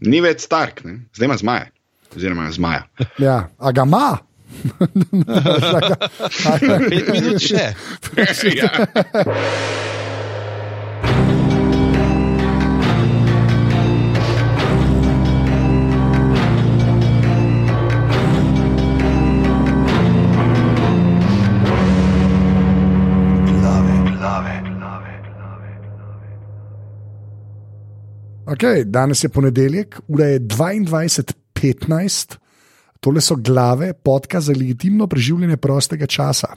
ni več Stark, ne? zdaj ima zmaja. Oziroma zmaja. Ja, a ga ima. Pet minut še. ja. Okay, danes je ponedeljek, ura je 22:15, tole so glave, podka za legitimno preživljanje prostega časa.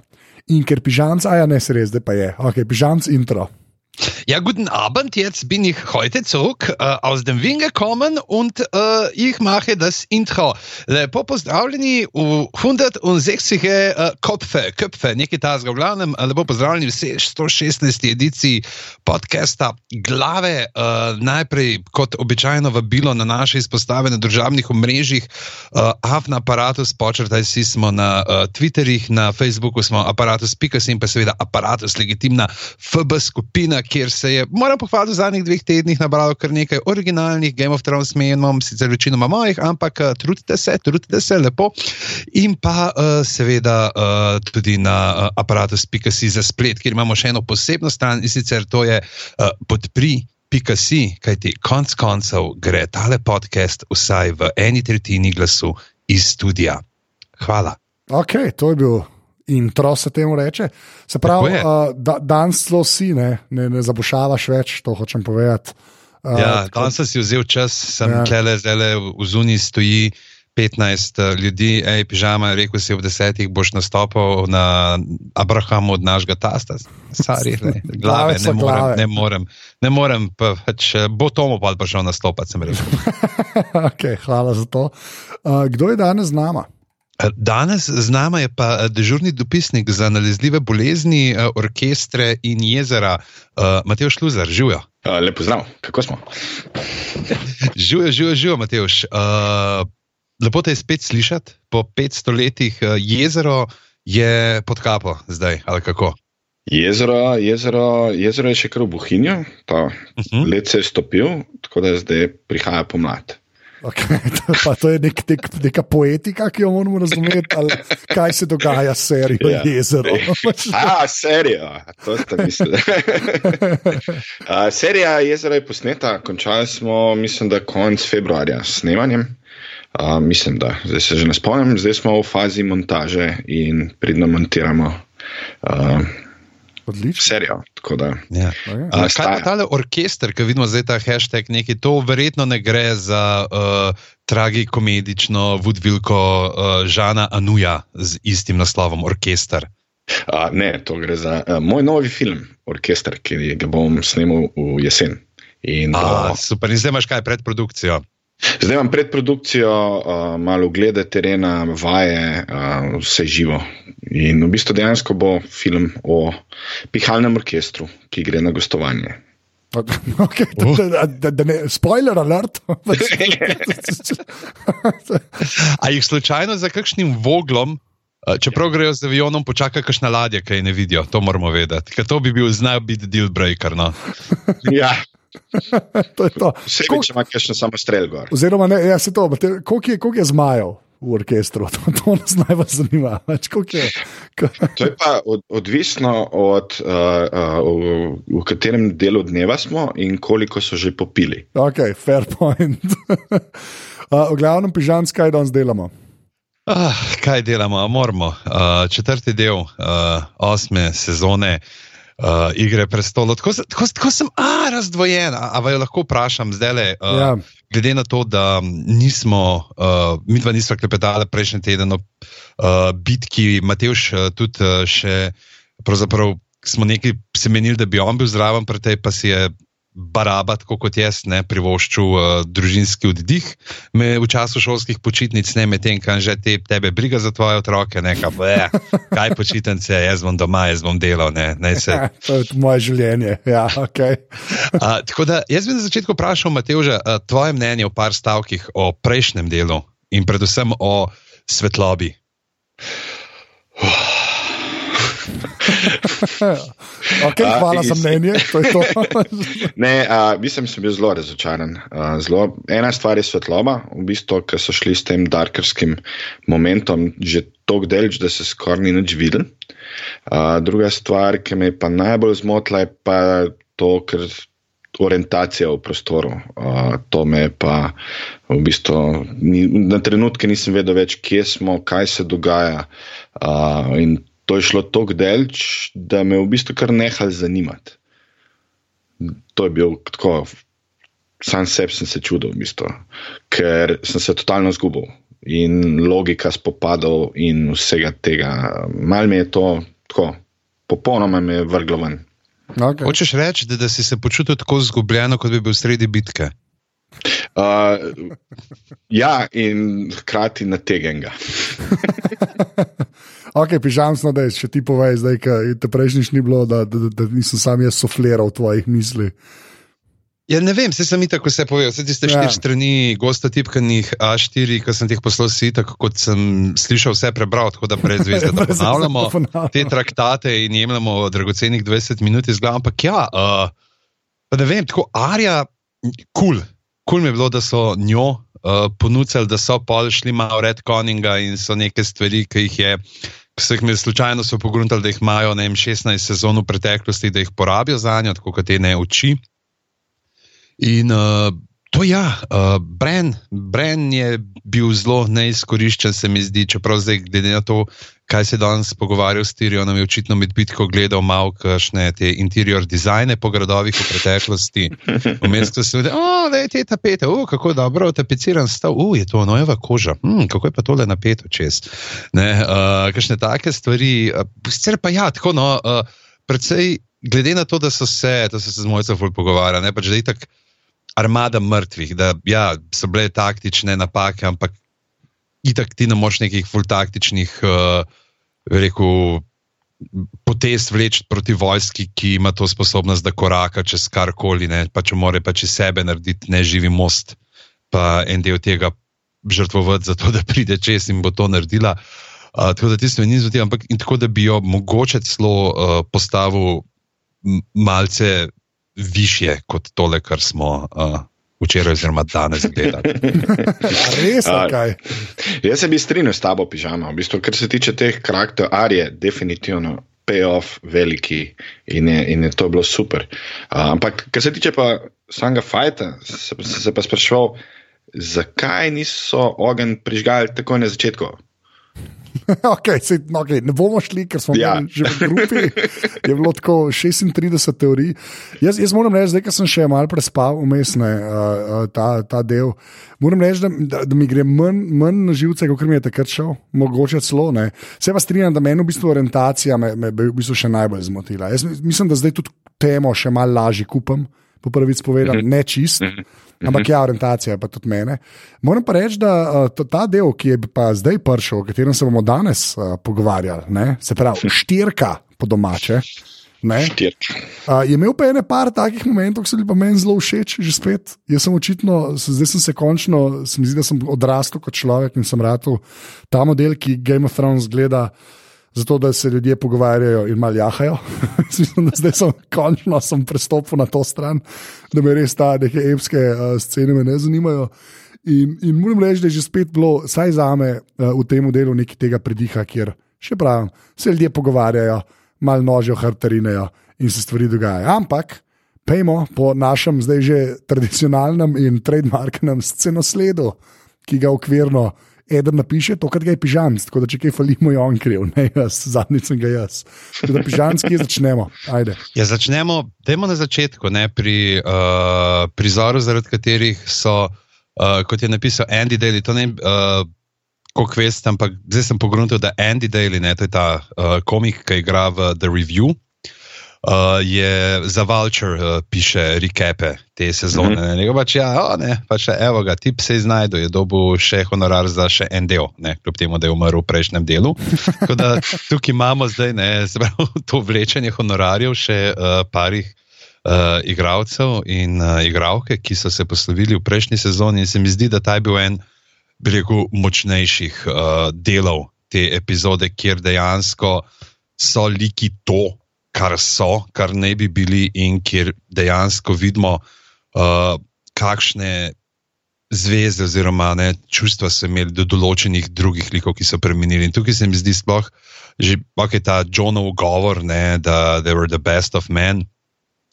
In ker pižamc, a ja, ne se res, da pa je, ok, pižamc intro. Ja, guten Abend, jetzt bin ich heute zurück äh, aus dem Wien gekommen und äh, ich mache das Intro. Lepo pozdravljeni v 160. Äh, Köpfe, Köpfe, nekaj tazga v glavnem, lepo pozdravljeni v 116. ediciji podcasta Glave. Äh, najprej, kot običajno, vabilo na naše izpostave na državnih omrežjih, äh, Avna aparatus, počrtaj si smo na äh, Twitterih, na Facebooku smo aparatus.com in pa seveda aparatus legitimna FB skupina kjer se je, moram pohvaliti, v zadnjih dveh tednih nabralo kar nekaj originalnih Game of Thrones menov, sicer večinoma mojih, ampak uh, trudite se, trudite se lepo. In pa uh, seveda uh, tudi na uh, aparatus.si za splet, kjer imamo še eno posebno stran in sicer to je uh, podpri. Si, kajti konc koncev gre tale podcast vsaj v eni tretjini glasu iz studia. Hvala. Ok, to je bil intro, se temu reče. Se pravi, uh, da, danes zelo si, ne, ne, ne zabušavaš več, to hočem povedati. Uh, Ja, danes si vzel čas, sem Ja. ja. tle, zdaj v zuni stoji 15 eh, ljudi, ej, pižama, rekel si, ob desetih boš nastopil na Abrahamu od našega tasta, stari, glave, Glave ne morem, glave. ne morem, ne morem, pa, pač, eh, bo Tomo pa prišel nastopati, sem rekel. okay, hvala za to. Uh, kdo je danes z nama? Eh, Danes z nama je pa eh, dežurni dopisnik za nalezljive bolezni, eh, orkestre in jezera, Matej Šluzar, živijo. Lepo zdrav, kako smo? Živijo, živijo, živijo, Mateoš. Uh, lepo te je spet slišati, po 500 letih jezero je pod kapo zdaj, ali kako. Jezero, jezero, jezero je še kar v Bohinju, ta Uh -huh. let se je stopil, tako da zdaj prihaja pomlad. Okay, to, to je nek, nek, neka poetika, ki jo moramo razumeti, ali kaj se dogaja s serijo Ja. Jezero. A, serija, to ste mislili. A, serija Jezero je posneta, končali smo, mislim, da konec februarja s snemanjem. A, mislim, da zdaj se že ne spomnim, zdaj smo v fazi montaže in pridno montiramo a, Odlično. serijo. tako da, Ja. Okay. A, Kaj tale orkester, ki vidimo zdaj ta hashtag, neki, to verjetno ne gre za uh, tragikomedično vodvilko uh, Žana Anuja z istim naslovom Orkester. A, ne, to gre za a, moj novi film, Orkester, ki ga bom snemal v jesen. In, A, a, super, in zdaj imaš kaj predprodukcijo. Zdaj imam predprodukcijo, uh, malo glede terena, vaje, uh, vse živo. In v bistvu dejansko bo film o pihalnem orkestru, ki gre na gostovanje. Okay, da, da, da, da ne, spoiler alert. A jih slučajno za kakšnim voglom, čeprav grejo z avionom, počaka kakšna ladja, ki jih ne vidijo, to moramo vedeti. Ker to bi bil znal biti deal breaker. No. Ja, to je to. vse Koliko- več ima kakšno samo strel gor. Oziroma, ne, ja, se to, koliko je, koliko je zmajev v orkestru? To, to nas najbolj zanima. Več, koliko je, To je pa od, odvisno od, uh, uh, v, v katerem delu dneva smo in koliko so že popili. ok, fair point. Uh, v glavnem, pižam, kaj danes delamo. Ah, kaj delamo, moramo. Uh, četrti del uh, osme sezone. Uh, igre prestolov. Tako, tako, tako sem a, razdvojen. A, a vaju lahko vprašam zdaj le, uh, Ja. glede na to, da nismo, uh, mi dva nismo klepetali prejšnji teden o uh, bitki, Matejš uh, tudi uh, še, pravzaprav smo nekaj se menili, da bi on bil zraven, pri tej pa si je baraba, tako kot jaz, ne privoščil uh, družinski oddih me v času šolskih počitnic, ne medtem, kaj že te, tebe briga za tvoje otroke, ne kaj, bleh, kaj počitnice, jaz bom doma, jaz bom delal, ne, ne se. To je moje življenje. Ja, okay. A, tako da jaz bi na začetku vprašal, Mateuža, a, tvoje mnenje v par stavkih o prejšnjem delu in predvsem o svetlobi. okay, hvala uh, za mnenje. To to. ne, uh, mislim, sem bil zelo razočaran. Uh, zelo, ena stvar je svetloba, v bistvu, ker so šli s tem darkerskim momentom že tako delč, da se skoraj ni več videl. Uh, druga stvar, ki me je pa najbolj zmotila, je pa to, ker. Orientacija v prostoru. Uh, to me pa v bistvu ni, na trenutke nisem vedel več, kje smo, kaj se dogaja. Uh, in to je šlo tako delč, da me v bistvu kar nehal zanimati. To je bil tako, sam sebi sem se čudil, v bistvu, ker sem se totalno zgubil in logika spopadov in vsega tega. Mal mi je to tako, popolnoma me je vrglo ven. Okay. Hočeš reči, da, da si se počutil tako zgubljeno, kot bi bil sredi bitke? Uh, ja, in hkrati na tegenga. ok, pižam, no, da če ti povej, zdaj, da te prejšnjič ni bilo, da, da, da, da nisem sam jaz sofliral tvojih misli. Ja, ne vem, se sem i tako vse povedal. Vse tiste štiri ja. strani gosta tipkanih A4, ki sem jih poslal si, tako kot sem slišal, vse prebral, tako da brez veze, da ponavljamo te traktate in jemljemo dragocenih 20 minut iz glave. Ampak ja, uh, ne vem, tako Arja, kul. Cool kul mi je bilo, da so njo uh, ponudili, da so pol šli malo red coninga in so neke stvari, ki jih je. Vseh mi je slučajno so pogruntali, da jih imajo vem, 16 sezon v preteklosti, da jih porabijo za njo, tako kot te ne uči. In uh, to ja, uh, Bren, Bren je bil zelo neizkoriščen, se mi zdi, čeprav zdaj glede na to, kaj se danes pogovarjal s Tirijonom, je očitno med bitko gledal malo kakšne te interior dizajne po gradovih v preteklosti. Vmes so se o, da je te tapete, o, kako dobro, tapeciran stav, o, je to nojeva koža, hm, kako je pa tole napeto čez. Ne, uh, kakšne take stvari, uh, sicer pa ja, tako no, uh, predvsej glede na to, da so se, da so se z mojcem pogovarjali, ne pač da je tako armada mrtvih, da ja, so bile taktične napake, ampak itak ti ne moš nekih fultaktičnih, uh, rekel, potez vleči proti vojski, ki ima to sposobnost, da koraka čez karkoli, pa če more pač iz sebe narediti neživi most, pa en del tega žrtvovati za to, da pride čez in bo to naredila. Uh, tako da ti smo ni zgodili, ampak in tako da bi jo mogoče celo uh, postavil malce više kot tole, kar smo uh, včeraj, oziroma danes gledali. Res je, kaj. Jaz se bi strinjal s tabo, pižama. V bistvu, kar se tiče teh karakterov, Arije, definitivno. Payoff veliki in je, in je to bilo super. Uh, ampak, kar se tiče pa samega fajta, se, se, se pa sprašval, zakaj niso ogenj prižgali takoj na začetku? Okay, se, okay, ne bomo šli, ker smo ja. že v grupi. Je bilo tako 36 teorij. Jaz, jaz moram reči, da sem še malo prespal, umestne uh, ta, ta del. Moram reči, da, da, da mi gre manj, manj na živce, kot mi je takrat šel, mogoče celo ne. Se pa strinjam, da me v bistvu orientacija me, me v bistvu še najbolj zmotila. Jaz mislim, da zdaj tudi temo še malo lažje kupam, po prvič povedam, mhm. ne čist. Mhm. Ampak ja, orientacija pa tudi mene. Moram pa reči, da ta del, ki je pa zdaj prišel, o katerem se bomo danes uh, pogovarjali, ne, se pravi, štirka po domače. Uh, je imel pa ene par takih momentov, ki so bili pa meni zelo všeč, že spet. Jaz sem očitno, zdaj sem se končno, se mi zdi, da sem odrastel kot človek in sem rado ta model, ki Game of Thrones gleda zato da se ljudje pogovarjajo in malo jahajo. Mislim, da zdaj sem končno sem prestopil na to stran, da me res ta neke evropske uh, scene ne zanimajo. In, in moram reči, da je že spet bilo, saj za me, uh, v tem delu nekaj tega prediha, kjer še pravim, se ljudje pogovarjajo, malo nožijo, hrtarinejo in se stvari dogajajo. Ampak. Pejmo po našem, zdaj že tradicionalnem in trademarknem scenosledu, ki ga okvirno eden napiše to, kar je pižamc, tako da če kaj falimo, je on kriv, ne jaz, zadnjič sem ga jaz. Da pižamski začnemo. Ajde. Ja, začnemo, dajmo na začetku, ne, pri uh, prizoru, zaradi katerih so, uh, kot je napisal Andy Daly, to ne. Uh, Kot veste, ampak zdaj sem pogrunil, da Andy Daly, ne, to je ta uh, komik, ki igra v The Review, uh, je za Vulture uh, piše recape te sezone. Mm -hmm. pač, ja, o, ne, pač, evo ga, tip se je znašel, je dobil še honorar za še en del, ne, kljub temu, da je umrl v prejšnjem delu. Da, tukaj imamo zdaj ne, zbrav, to vlečenje honorarjev še uh, parih. Uh, igralcev in uh, igralke, ki so se poslovili v prejšnji sezoni, in se mi zdi, da ta je bil en, bi rekel, močnejših uh, delov te epizode, kjer dejansko uh, so liki to, kar so, kar ne bi bili, in kjer dejansko vidimo, uh, kakšne zveze oziroma ne, čustva so imeli do določenih drugih likov, ki so premenili. In tukaj se mi zdi sploh, že okay, ta Johnov govor, ne, da they were the best of men,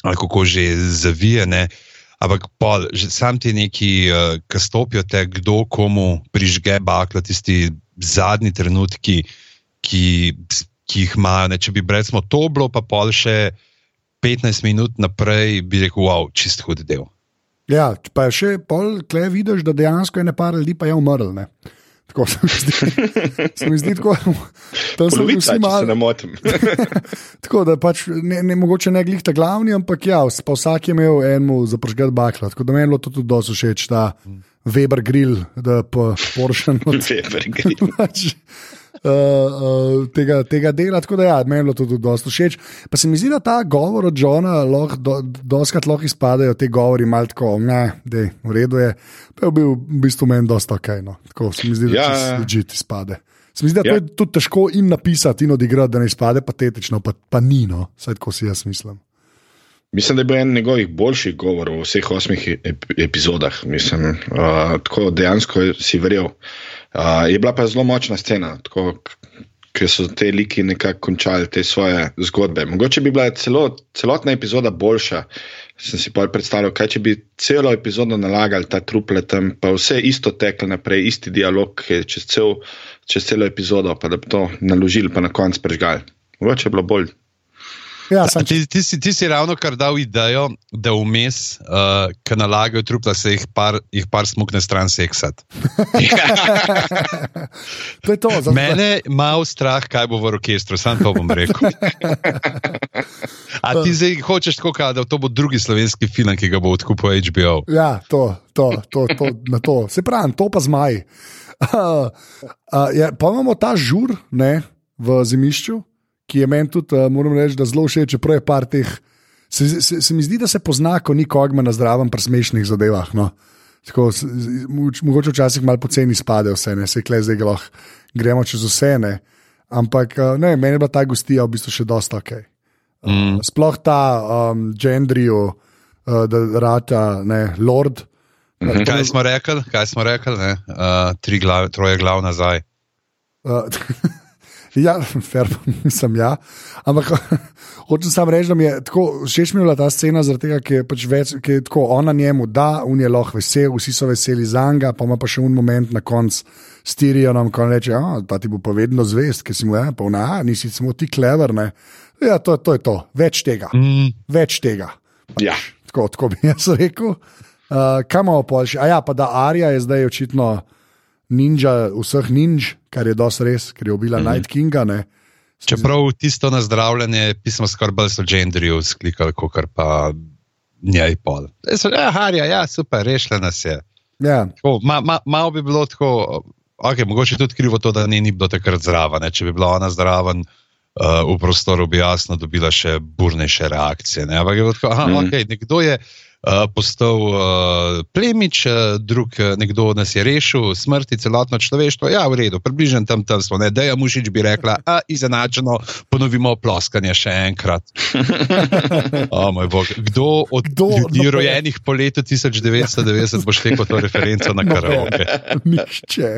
ali kako že zavije. Ne, Ampak pol, že sam ti neki, uh, ki stopijo te, kdo komu prižge baklo, tisti zadnji trenutki, ki, ki jih imajo. Ne? Če bi recimo to bilo, pa pol še 15 minut naprej, bi rekel, wow, čist hud del. Ja, pa še pol, klej vidiš, da dejansko je nepar ljudi pa je umrl. Ne? Tako se mi zdi, se mi zdi tako, da so Polovica, vsi malo. ne motim. Tako da pač ne, ne mogoče ne glih ta glavni, ampak ja, pa vsak je imel enemu zapržgat bakla. Tako da meni je bilo to tudi dosti všeč, ta Weber grill, da pa Porsche od Weber grill. pač, uh, tega, tega dela. Tako da ja, meni je bilo to tudi dosti všeč. Pa se mi zdi, da ta govor od Johna, lahko do, doskrat lahko izpadejo te govori, malo tako, ne, dej, v redu je. Pa je bil v bistvu meni dosta ok. No. Tako se mi zdi, da Ja, ja. ležite izpade. Se mi zdi, da Ja. to je tudi težko in napisati, in odigrati, da ne izpade patetično, pa, pa ni, no, vsaj tako si jaz mislim. Mislim, da je bil en njegovih boljših govorov v vseh osmih ep epizodah. Mislim, uh, tako dejansko si verjel. Uh, je bila pa zelo močna scena, tako, ker so te liki nekako končali te svoje zgodbe. Mogoče bi bila celo, celotna epizoda boljša. Sem si pa predstavljal, kaj če bi celo epizodo nalagali, ta truple tam, pa vse isto teklo naprej, isti dialog čez, cel, čez celo epizodo, pa da bi to naložili, pa na koncu prežgali. Mogoče je bilo bolj. Ja, A sam, Ti, ti, si, ti si ravno kar dal idejo, da vmes, uh, ki nalagajo trupla, se jih par, jih par smukne stran seksati. to je to. Zato, Mene malo strah, kaj bo v orkestru, sam to bom rekel. A ti zdaj hočeš tako, da to bo drugi slovenski film, ki ga bo odkupil HBO? Ja, to, to, to, to, na to. Se pravi, to pa zmaj. Uh, uh, ja, pa imamo ta žur ne, v zimišču, ki je meni tudi, uh, moram reči, da zelo všeč, čeprav je par teh. Se, se, se mi zdi, da se pozna, ko ni kogma na zdravem, pri smešnih zadevah. No. Tako, s- z- moč- mogoče včasih malo poceni spade vse, ne se klej zdaj ga lahko gremo čez vse. Ne. Ampak uh, ne, meni je bila ta gostija v bistvu še dosta ok. Mm. Sploh ta um, gendrijo, uh, da rata, ne, lord. Mhm. Kaj smo rekli? Kaj smo rekli? ne? Uh, tri glav, troje glav nazaj. Uh, ja, fair, sem ja. Ampak hočem samo reči, da mi je tako všeč mi je bila ta scena, tega, ker je, pač več, ker je tako ona njemu da, on je lahko vesel, vsi so veseli za njega, pa ima pa še un moment na koncu s Tirijonom, ko reče, "A, pa ti bo pa vedno zvest, ker si mu je, pa ona, "A, nisi samo ti klever. Ne? Ja, to, to je to, več tega, Mm. več tega. Ja. Tako, tako bi jaz rekel. Uh, kaj imamo pol še? A ja, pa da Arja je zdaj očitno ninja vseh ninj, kar je dosti res, ker je ubila mm -hmm. Night Kinga. Ne? Čeprav tisto nazdravljanje pismo skoraj bolj so gendriju sklikali, kot pa njej pol. Zdaj So, ja, Harja, ja, super, rešila nas je. Ja, Tako, ma, ma, malo bi bilo tako, okay, mogoče tudi krivo to, da ni, ni bilo takrat zraven. ne. Če bi bila ona zraven uh, v prostoru, bi jasno dobila še burnejše reakcije. Ne? Ampak je bilo tako, aha, mm. okay, nekdo je uh, postal uh, plemič, uh, drug uh, nekdo nas je rešil smrti, celotno človeštvo. Ja, v redu, približno tam, tam smo. Ne? Deja Mušič bi rekla, a izenačeno ponovimo ploskanje še enkrat. O, moj bog. Kdo od Kdo? Ljudi, Noben. rojenih po letu 1990, bo štekel to referenco na karaoke? nišče.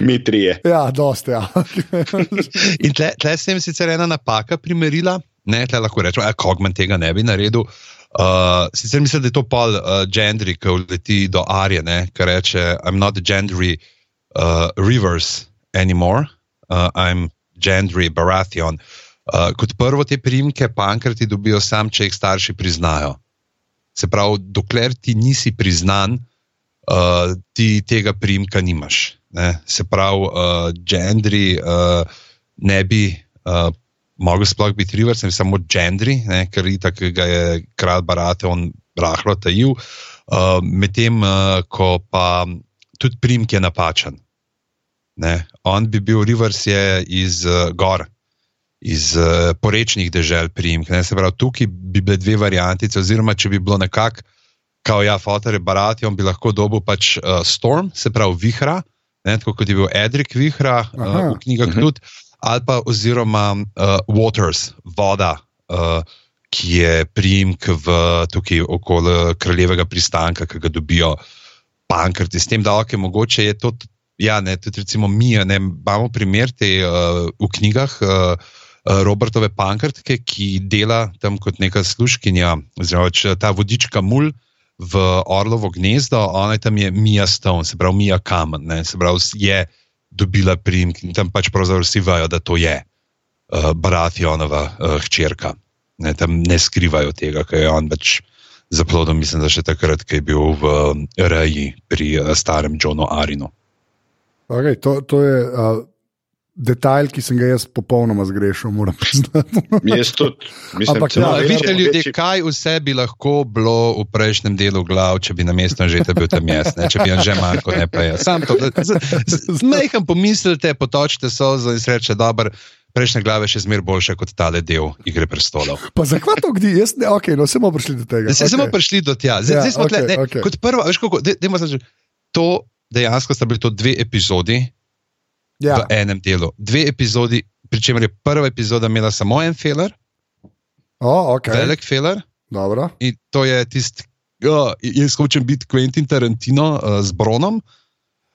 Mi trije. Ja, dosti. Ja. In tle, tle se jim sicer ena napaka primerila, ne, tle lahko rečemo, da Kogman tega ne bi naredil. Uh, sicer mislim, da je to pol uh, gendry, ki leti do Arje, ki reče: I'm not gendry uh, Rivers anymore, uh, I'm gendry Baratheon. Uh, kot prvo te primke pankrati dobijo sam, če jih starši priznajo. Se pravi, dokler ti nisi priznan, uh, ti tega primka nimaš. Ne? Se pravi, uh, gendri uh, ne bi uh, mogel sploh biti rivers, ne samo gendri, ne? ker itak ga je kralj Barate on rahlo tajil. Uh, Medtem, uh, ko pa tudi primk je napačen. Ne? On bi bil rivers je iz uh, gor. Iz uh, porečnih dežel primk. Ne? Se pravi, tukaj bi bile dve variantice, oziroma če bi bilo nekako, kao ja, fotor je barati, on bi lahko dobil pač uh, storm, se pravi vihra, ne, tako kot je bil Edrik vihra uh, Aha. v knjigah Mhm. tudi, ali pa oziroma uh, Waters, voda, uh, ki je primek v tukaj okoli kraljevega pristanka, ki ga dobijo pankrti. S tem, da ok, mogoče je to, ja, ne, tudi recimo mi, ne, imamo primer te uh, v knjigah. Uh, Robertove pankrtke, ki dela tam kot neka služkinja, oziroma ta vodička mul v Orlovo gnezdo, ona je tam je Mija Stone, se pravi Mija Kamen, ne, se pravi je dobila primek in tam pač pravzaprav vsi vajo, da to je uh, Baratjonova uh, hčerka. Ne, tam ne skrivajo tega, ker je on pač zaplodom, mislim, da še takrat, ko je bil v Reji pri uh, starem Johnu Arinu. Okay, to, to je. Uh... Detajl, ki sem ga jaz popolnoma zgrešil, moram priznati. Ampak, ja, vidite, ljudje, kaj vse bi lahko bilo v prejšnjem delu glav, če bi na mestu že bil tam jaz, ne? če bi že manjko, ne pa jaz. Sam to, zmeham pomislite, potočite sozo in sreče, dobro. Prejšnje glave še zmeraj boljše kot tale del Igre prestolov. Pa zakaj to gdi? Jaz ne, ok, no, smo prišli do tega. Zdaj okay. smo prišli do tja. Zdaj, ja, zdaj smo okay, tle, ne, okay. Kot prvo, veš, kako, de, de, de, to dejansko sta bili to dve epizodi, ja. v enem delu. Dve epizodi, pri čemer je prva epizoda imela samo en filer, oh, okay. velik filer. Dobro. In to je tisti, oh, jaz hočem biti Quentin Tarantino uh, z Bronom.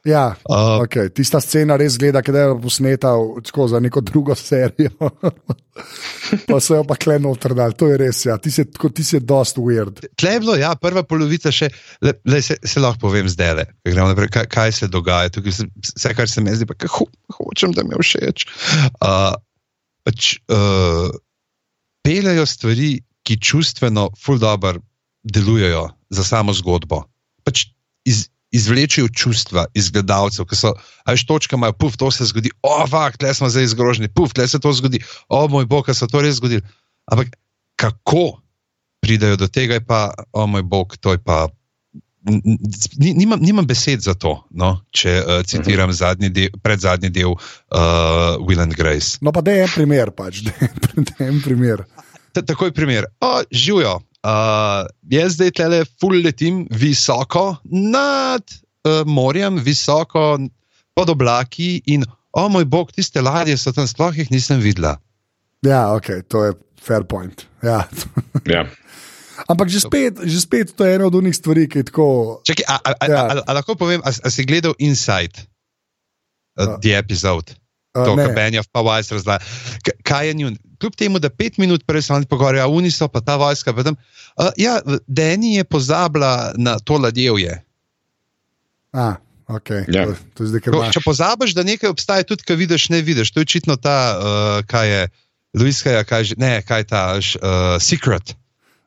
Ja, uh, okay. tista scena res zgleda, da je posneta za neko drugo serijo. pa so jo pa kleno utrdali, to je res. Ja. Ti si, ti si dost weird. Tle je bilo, ja, prva polovica še, le, le, se, se lahko povem zdaj, kaj, kaj se dogaja. Tukaj, vse, kar se mi zdi, pa ho, hočem, da mi všeč. Uh, pač, uh, Pelejo stvari, ki čustveno, fuldober delujejo za samo zgodbo. Pač iz, izvlečijo čustva iz gledalcev, ki so, ajš točka, imajo, puf, to se zgodi, o, vak, tle smo zdaj izgroženi, puf, tle se to zgodi, o moj bog, kaj se to res zgodi. Ampak kako pridajo do tega, je pa, o moj bog, to je pa. Nimam, nimam besed za to, no, če uh, citiram uh -huh. zadnji del, pred zadnji del uh, Will and Grace. No, pa da je en primer, pač, da je en primer. Takoj primer. Živijo, Uh, jaz zdaj tele ful letim visoko nad uh, morjem, visoko pod oblaki in, o oh, moj bog, tiste ladje so tam, sploh jih nisem videla. Ja, ok, to je fair point. Ja. ja. Ampak že spet, že spet to je ena od unih stvari, ki je tako. Čakaj, a, a, ja. a, a, a lahko povem, a, a si gledal Inside, uh, the episode? To, kar Benjav pa vajs razlaga. Kaj je njun? Kljub temu, da pet minut prej smo se pogovarjali, a oni so pa ta vojska. Tam, uh, ja, Deni je pozabila na to ladjevje. A, okay. ja. to, to zdaj, to, če pozabiš, da nekaj obstaja, tudi kaj vidiš, ne vidiš. To je očitno ta, uh, kaj je, Luiska, kaj, ne, kaj je ta, uh, secret.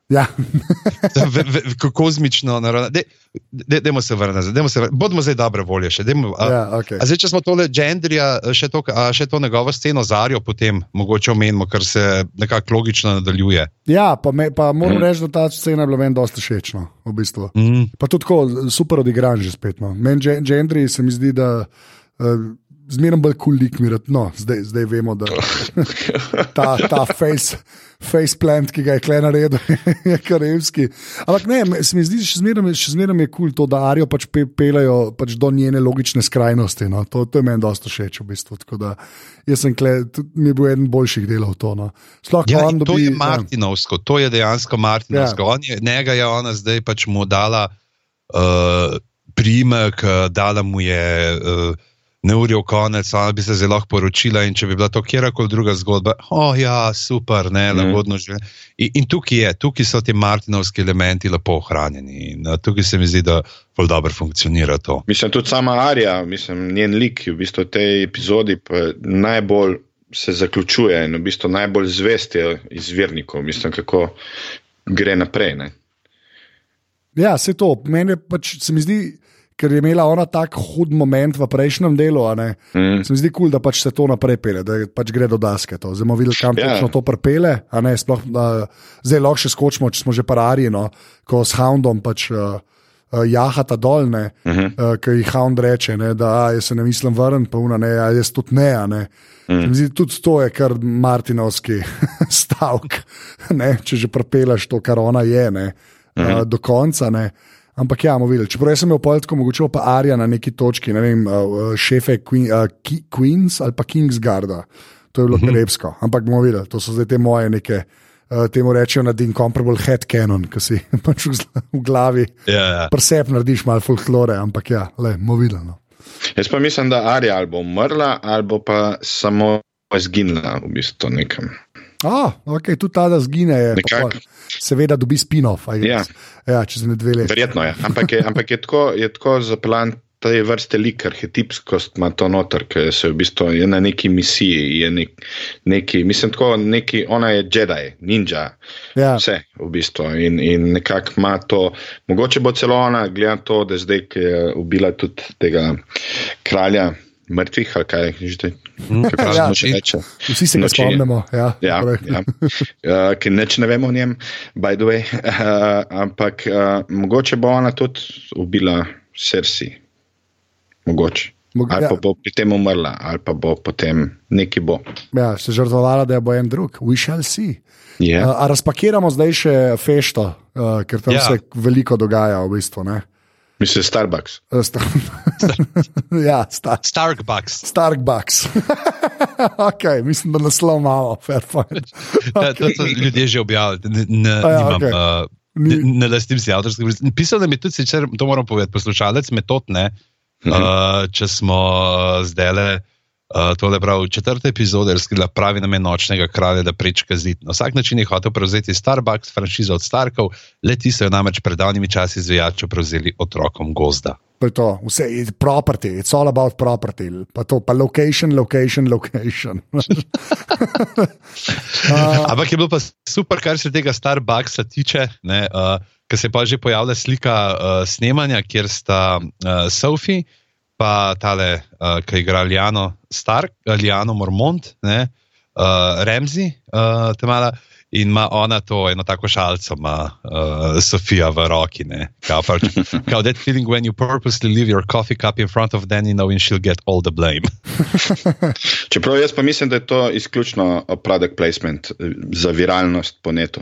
Ja. Kozmično, da se vrnemo, bodimo zdaj dobre volje. Še, dejmo, a, ja, okay. a zdaj, če smo tole gendrija, še to, a, še to njegovo sceno zarijo, potem mogoče omenimo, ker se nekako logično nadaljuje. Ja, pa, me, pa moram mm. reči, da ta scena je bila meni dosta všeč. No, v bistvu. mm. Pa tudi tako, super odigran že spet. No. Meni gendri se mi zdi, da. Uh, zmeraj bolj kulik, cool no, zdaj, zdaj vemo, da ta, ta face, face plant, ki ga je klej naredil, je karevski. Ampak ne, se mi zdi, še zmeraj je kul cool to, da Arijo pač pe, pelejo pač do njene logične skrajnosti. No. To, to je meni dosta všeč v bistvu. Da, jaz sem kle, mi je bil eden boljših delov to. No. Sploh, ja, dobi, to je ja. Martinovsko, ja. to je dejansko Martinovsko. Ja. Je, njega je ona zdaj pač mu dala uh, primek, uh, dala mu je. Uh, neurjo konec, ali bi se zelo lahko poročila. In če bi bila to kjerkoli druga zgodba, oh, ja, super, ne, mm. lagodno že. In, in tukaj, je, tukaj so ti martinovski elementi lepo ohranjeni. In uh, tukaj se mi zdi, da bolj dobro funkcionira to. Mislim, tudi sama Arija, mislim, njen lik v bistvu v tej epizodi najbolj. Se zaključuje in v bistvu najbolj zvest je izvirnikov, mislim, kako gre naprej. Ne? Ja, se to, meni pač se mi zdi, ker je imela ona tako hud moment v prejšnjem delu. Mm. Se mi zdi kul, cool, da pač se to naprej pele, da pač gre do daske. To. Zdaj bomo videli, kam yeah. Ja. točno to prepele. Sploh, da, zdaj lahko še skočimo, če smo že parari, no, ko s Houndom pač. Uh, Uh, jahata dolne, uh -huh. uh, ki jih Hound reče, ne, da a, se ne mislim vrniti, pa una ne, a jaz tudi ne. ne. Uh -huh. Zdi, tudi to je kar Martinovski stavek, če že prepelaš to, kar ona je, ne, uh -huh. uh, do konca. Ne. Ampak ja, bomo videli. Čeprav sem imel poletko, mogoče pa Arja na neki točki, ne vem, uh, šefe Queen, uh, Queens ali pa Kingsgarda. to je bilo krepsko, ampak bomo videli, to so zdaj te moje neke. Uh, temu rečejo na incomparable head canon, ki si pač v, v glavi. Ja, ja. Presep narediš malo folklore, ampak ja, le, bomo videli. No. Jaz pa mislim, da Arija ali bo umrla, ali pa samo izginila v bistvu nekam. Ah, ok, tudi ta, da zgine, je Nekako. pa seveda dobi spin-off. Ja. ja, čez ne dve leti. Verjetno je. Ampak je, ampak je tako, je tako zaplan. Ta je vrste lik, arhetipskost ima to noter, ker se v bistvu je na neki misiji. Je nek, neki, mislim, tako, neki, ona je Jedi, ninja, Ja. vse v bistvu. In, in nekako ima to, mogoče bo celo ona, gleda to, da zdaj, ki je ubila tudi tega kralja mrtvih, ali kaj že te, kako Ja. še reče. Vsi se ga Noči. spomnimo. Ja, Ja, ja. Uh, ki nič ne vemo o njem, by the way. Uh, ampak uh, mogoče bo ona tudi ubila Sersi. Mogoče. Mog- Ali ja. pa bo pri tem umrla, ali pa bo potem neki bo. ja, se žrtvovala, da bo en drug. We shall see. Je. Uh, a razpakiramo zdaj še fešto, uh, ker tam Ja. ja. se veliko dogaja, v bistvu. Ne? Mislim, Starbucks. Uh, sta- ja, sta Starbucks. Starbucks. okay, mislim, da naslov malo, fair point. Okay. To so ljudje že objavili, ne, ne, A ja, nimam, okej. uh, Ni- ne, ne lastim si avtorske pravice. Pisal nam je tudi, sicer, to moram povedati, poslušalec metod ne, Mhm. uh, če smo zdaj le. Uh, tole pravi četrta epizoda, razkrila pravi namen nočnega kralja, da prečka zid. Na vsak način je hotel prevzeti Starbucks, franšizo od Starkov, le ti so jo namreč pred davnimi časi zvijačo prevzeli otrokom gozda. To je to, vse je property, it's all about property. Pa to, pa location, location, location. uh, Ampak je bilo pa super, kar se tega Starbucksa tiče, uh, ker se je pa že pojavila slika uh, snemanja, kjer sta uh, Sophie, pa tale, uh, ki igra Liano Stark, uh, Liano Mormont, ne, uh, Remzi, uh, temala. In ima ona to eno tako šalico, ima uh, Sofija v roki. ne. Kao pač, kao that feeling when you purposely leave your coffee cup in front of Danny, knowing she'll get all the blame. Čeprav jaz pa mislim, da je to izključno product placement eh, za viralnost po netu.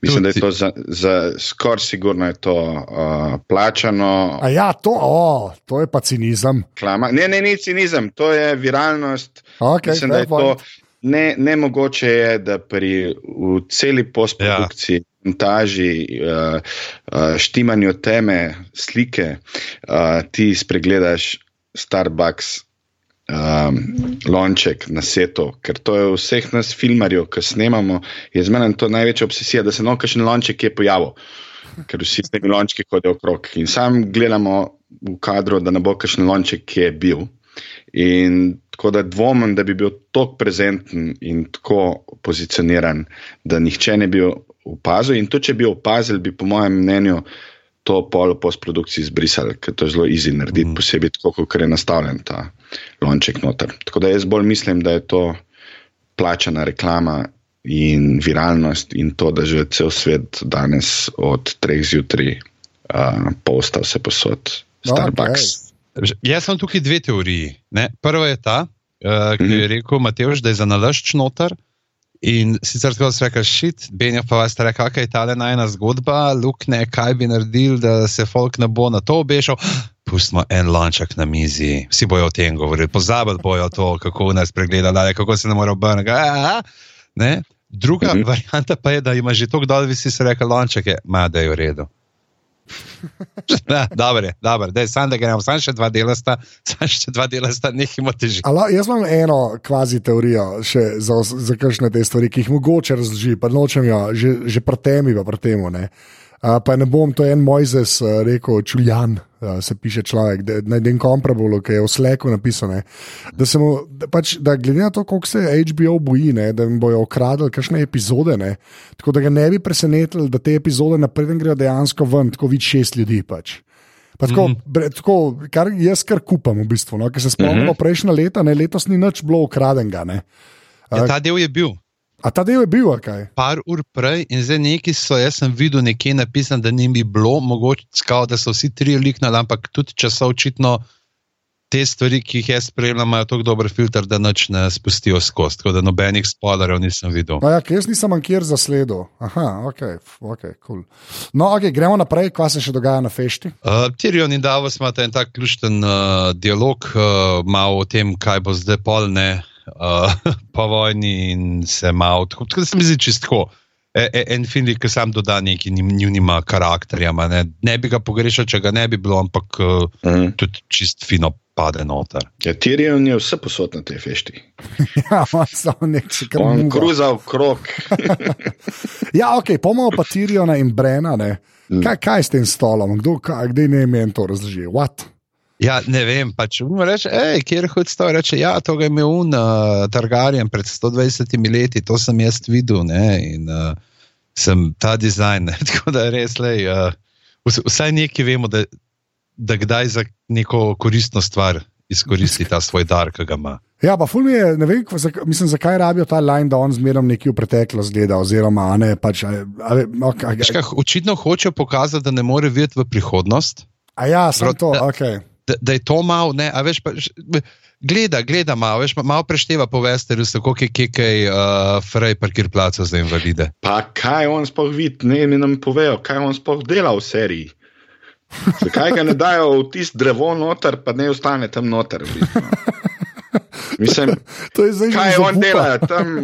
Mislim, da je Tudi. to za, za skoraj sigurno je to uh, plačano. a ja, to, oh, to je pa cinizem. Reklama. Ne, ne, ni cinizem, to je viralnost. Okay, Mislim, da je to ne, nemogoče, je, da pri celi postprodukciji, ja. montaži, uh, uh, štimanju teme, slike, uh, ti spregledaš Starbucks. Um, lonček na setu, ker to je vseh nas filmarjev, ki snemamo, je z menem to največja obsesija, da se no kakšen lonček je pojavil, ker vsi s temi lončki hodijo okrog. In sam gledamo v kadru, da ne bo kakšen lonček, ki je bil. In tako da dvomim, da bi bil tako prezenten in tako pozicioniran, da nihče ne bi opazil. In tudi, če bi opazil, bi po mojem mnenju to polo postprodukciji izbrisali, ker to je zelo easy narediti, mm. posebej tako, kot je nastavljen ta lonček noter. Tako da jaz bolj mislim, da je to plačana reklama in viralnost in to, da že cel svet danes od treh zjutraj uh, posta vse posod Starbucks. Okay. Jaz sem tukaj dve teoriji. Ne? Prva je ta, uh, ki je rekel Mateoš, da je za nalašč noter. In sicer tako se reče, šit, Benjo pa vas reče, kakšna je ta ena zgodba, lukne, kaj bi naredil, da se folk ne bo na to obešal. Pustimo en lonček na mizi, vsi bojo o tem govorili, pozabili bojo to, kako nas pregledali, kako se ne more obrniti. Druga Mhm. varianta pa je, da ima že tako dol, vsi se reče, lonček je, ma da je v redu. Ja, dobro je, dobro. Daj, sam da gremo, sam še dva dela sta, sam še dva dela sta, nehimo težiti. Ala, jaz imam eno kvazi teorijo še za, za kakšne te stvari, ki jih mogoče razloži, pa nočem jo, že, že pri temi, pa pri temu. Ne. Uh, pa ne bom, to je en Mojzes uh, rekel, Čuljan, uh, se piše človek, da na den komprabulu, ki je v sleku napisane. Da, se mu, da, pač, da glede na to, koliko se HBO boji, ne, da jim bojo ukradli kakšne epizode, ne, tako da ga ne bi presenetili, da te epizode naprej grejo dejansko ven, tako vidi šest ljudi. Pač. Pa Tako, mm -hmm. bre, tako, kar jaz kar kupam, v bistvu. No? Ker se spomnimo mm -hmm. prejšnja leta, ne, letos ni nič bilo ukradenega. Ne. Ja, ta del je bil. A ta del je bil, kaj? Par ur prej in zdaj neki so, jaz sem videl nekje napisano, da ni bi bilo, mogoče skal, da so vsi tri liknali, ampak tudi če so očitno te stvari, ki jih jaz spremljam, imajo tako dober filter, da noč ne spustijo skozi. Tako da nobenih spoilerjev nisem videl. Ja, jaz nisem ankir zasledil. Aha, ok, ok, cool. No, ok, gremo naprej, kaj se še dogaja na fešti. Uh, Tyrion in Davos imata en tak ključen uh, dialog, uh, malo o tem, kaj bo zdaj polne. Uh, po vojni in se malo, tako da se mi zdi čistko. E, e, en film, ki sam doda neki njunima karakterjama. Ne, ne bi ga pogrešal, če ga ne bi bilo, ampak uh, mm. tudi čist fino pade noter. Ja, Tirion je vse posod na tej fešti. ja, samo nek še kar On kruza v krog. ja, ok, pomalo pa Tiriona in Brena. Mm. Kaj, kaj s tem stolom, kdo, kaj, kdaj ne meni to razloži? Ja, ne vem, pač mu reče, hej, kjer hodi sto, reče, ja, to je imel un uh, Targaryen pred 120 leti, to sem jaz videl, ne, in uh, sem ta dizajn, ne, tako da res, lej, uh, vsaj nekaj vemo, da da kdaj za neko koristno stvar izkoristi ta svoj dar, ki ga ima. Ja, pa ful je, ne vem, mislim, zakaj rabijo ta line, da on zmeraj nekaj v preteklost gleda, oziroma ne pač. Ali, okay, okay. Kaj, očitno hoče pokazati, da ne more videti v prihodnost. A ja, samo to, da, ok. Da, da je to malo, ne, a veš pa. Gleda, gleda malo, veš, malo prešteva po Westerju, tako je kekaj uh, Frey parkir placa za invalide. Pa kaj on sploh vidi, ne mi nam povejo, kaj on sploh dela v seriji. Zakaj ga ne dajo v tisti drevo noter, pa ne ostane tam noter? Mislim, kaj on dela tam?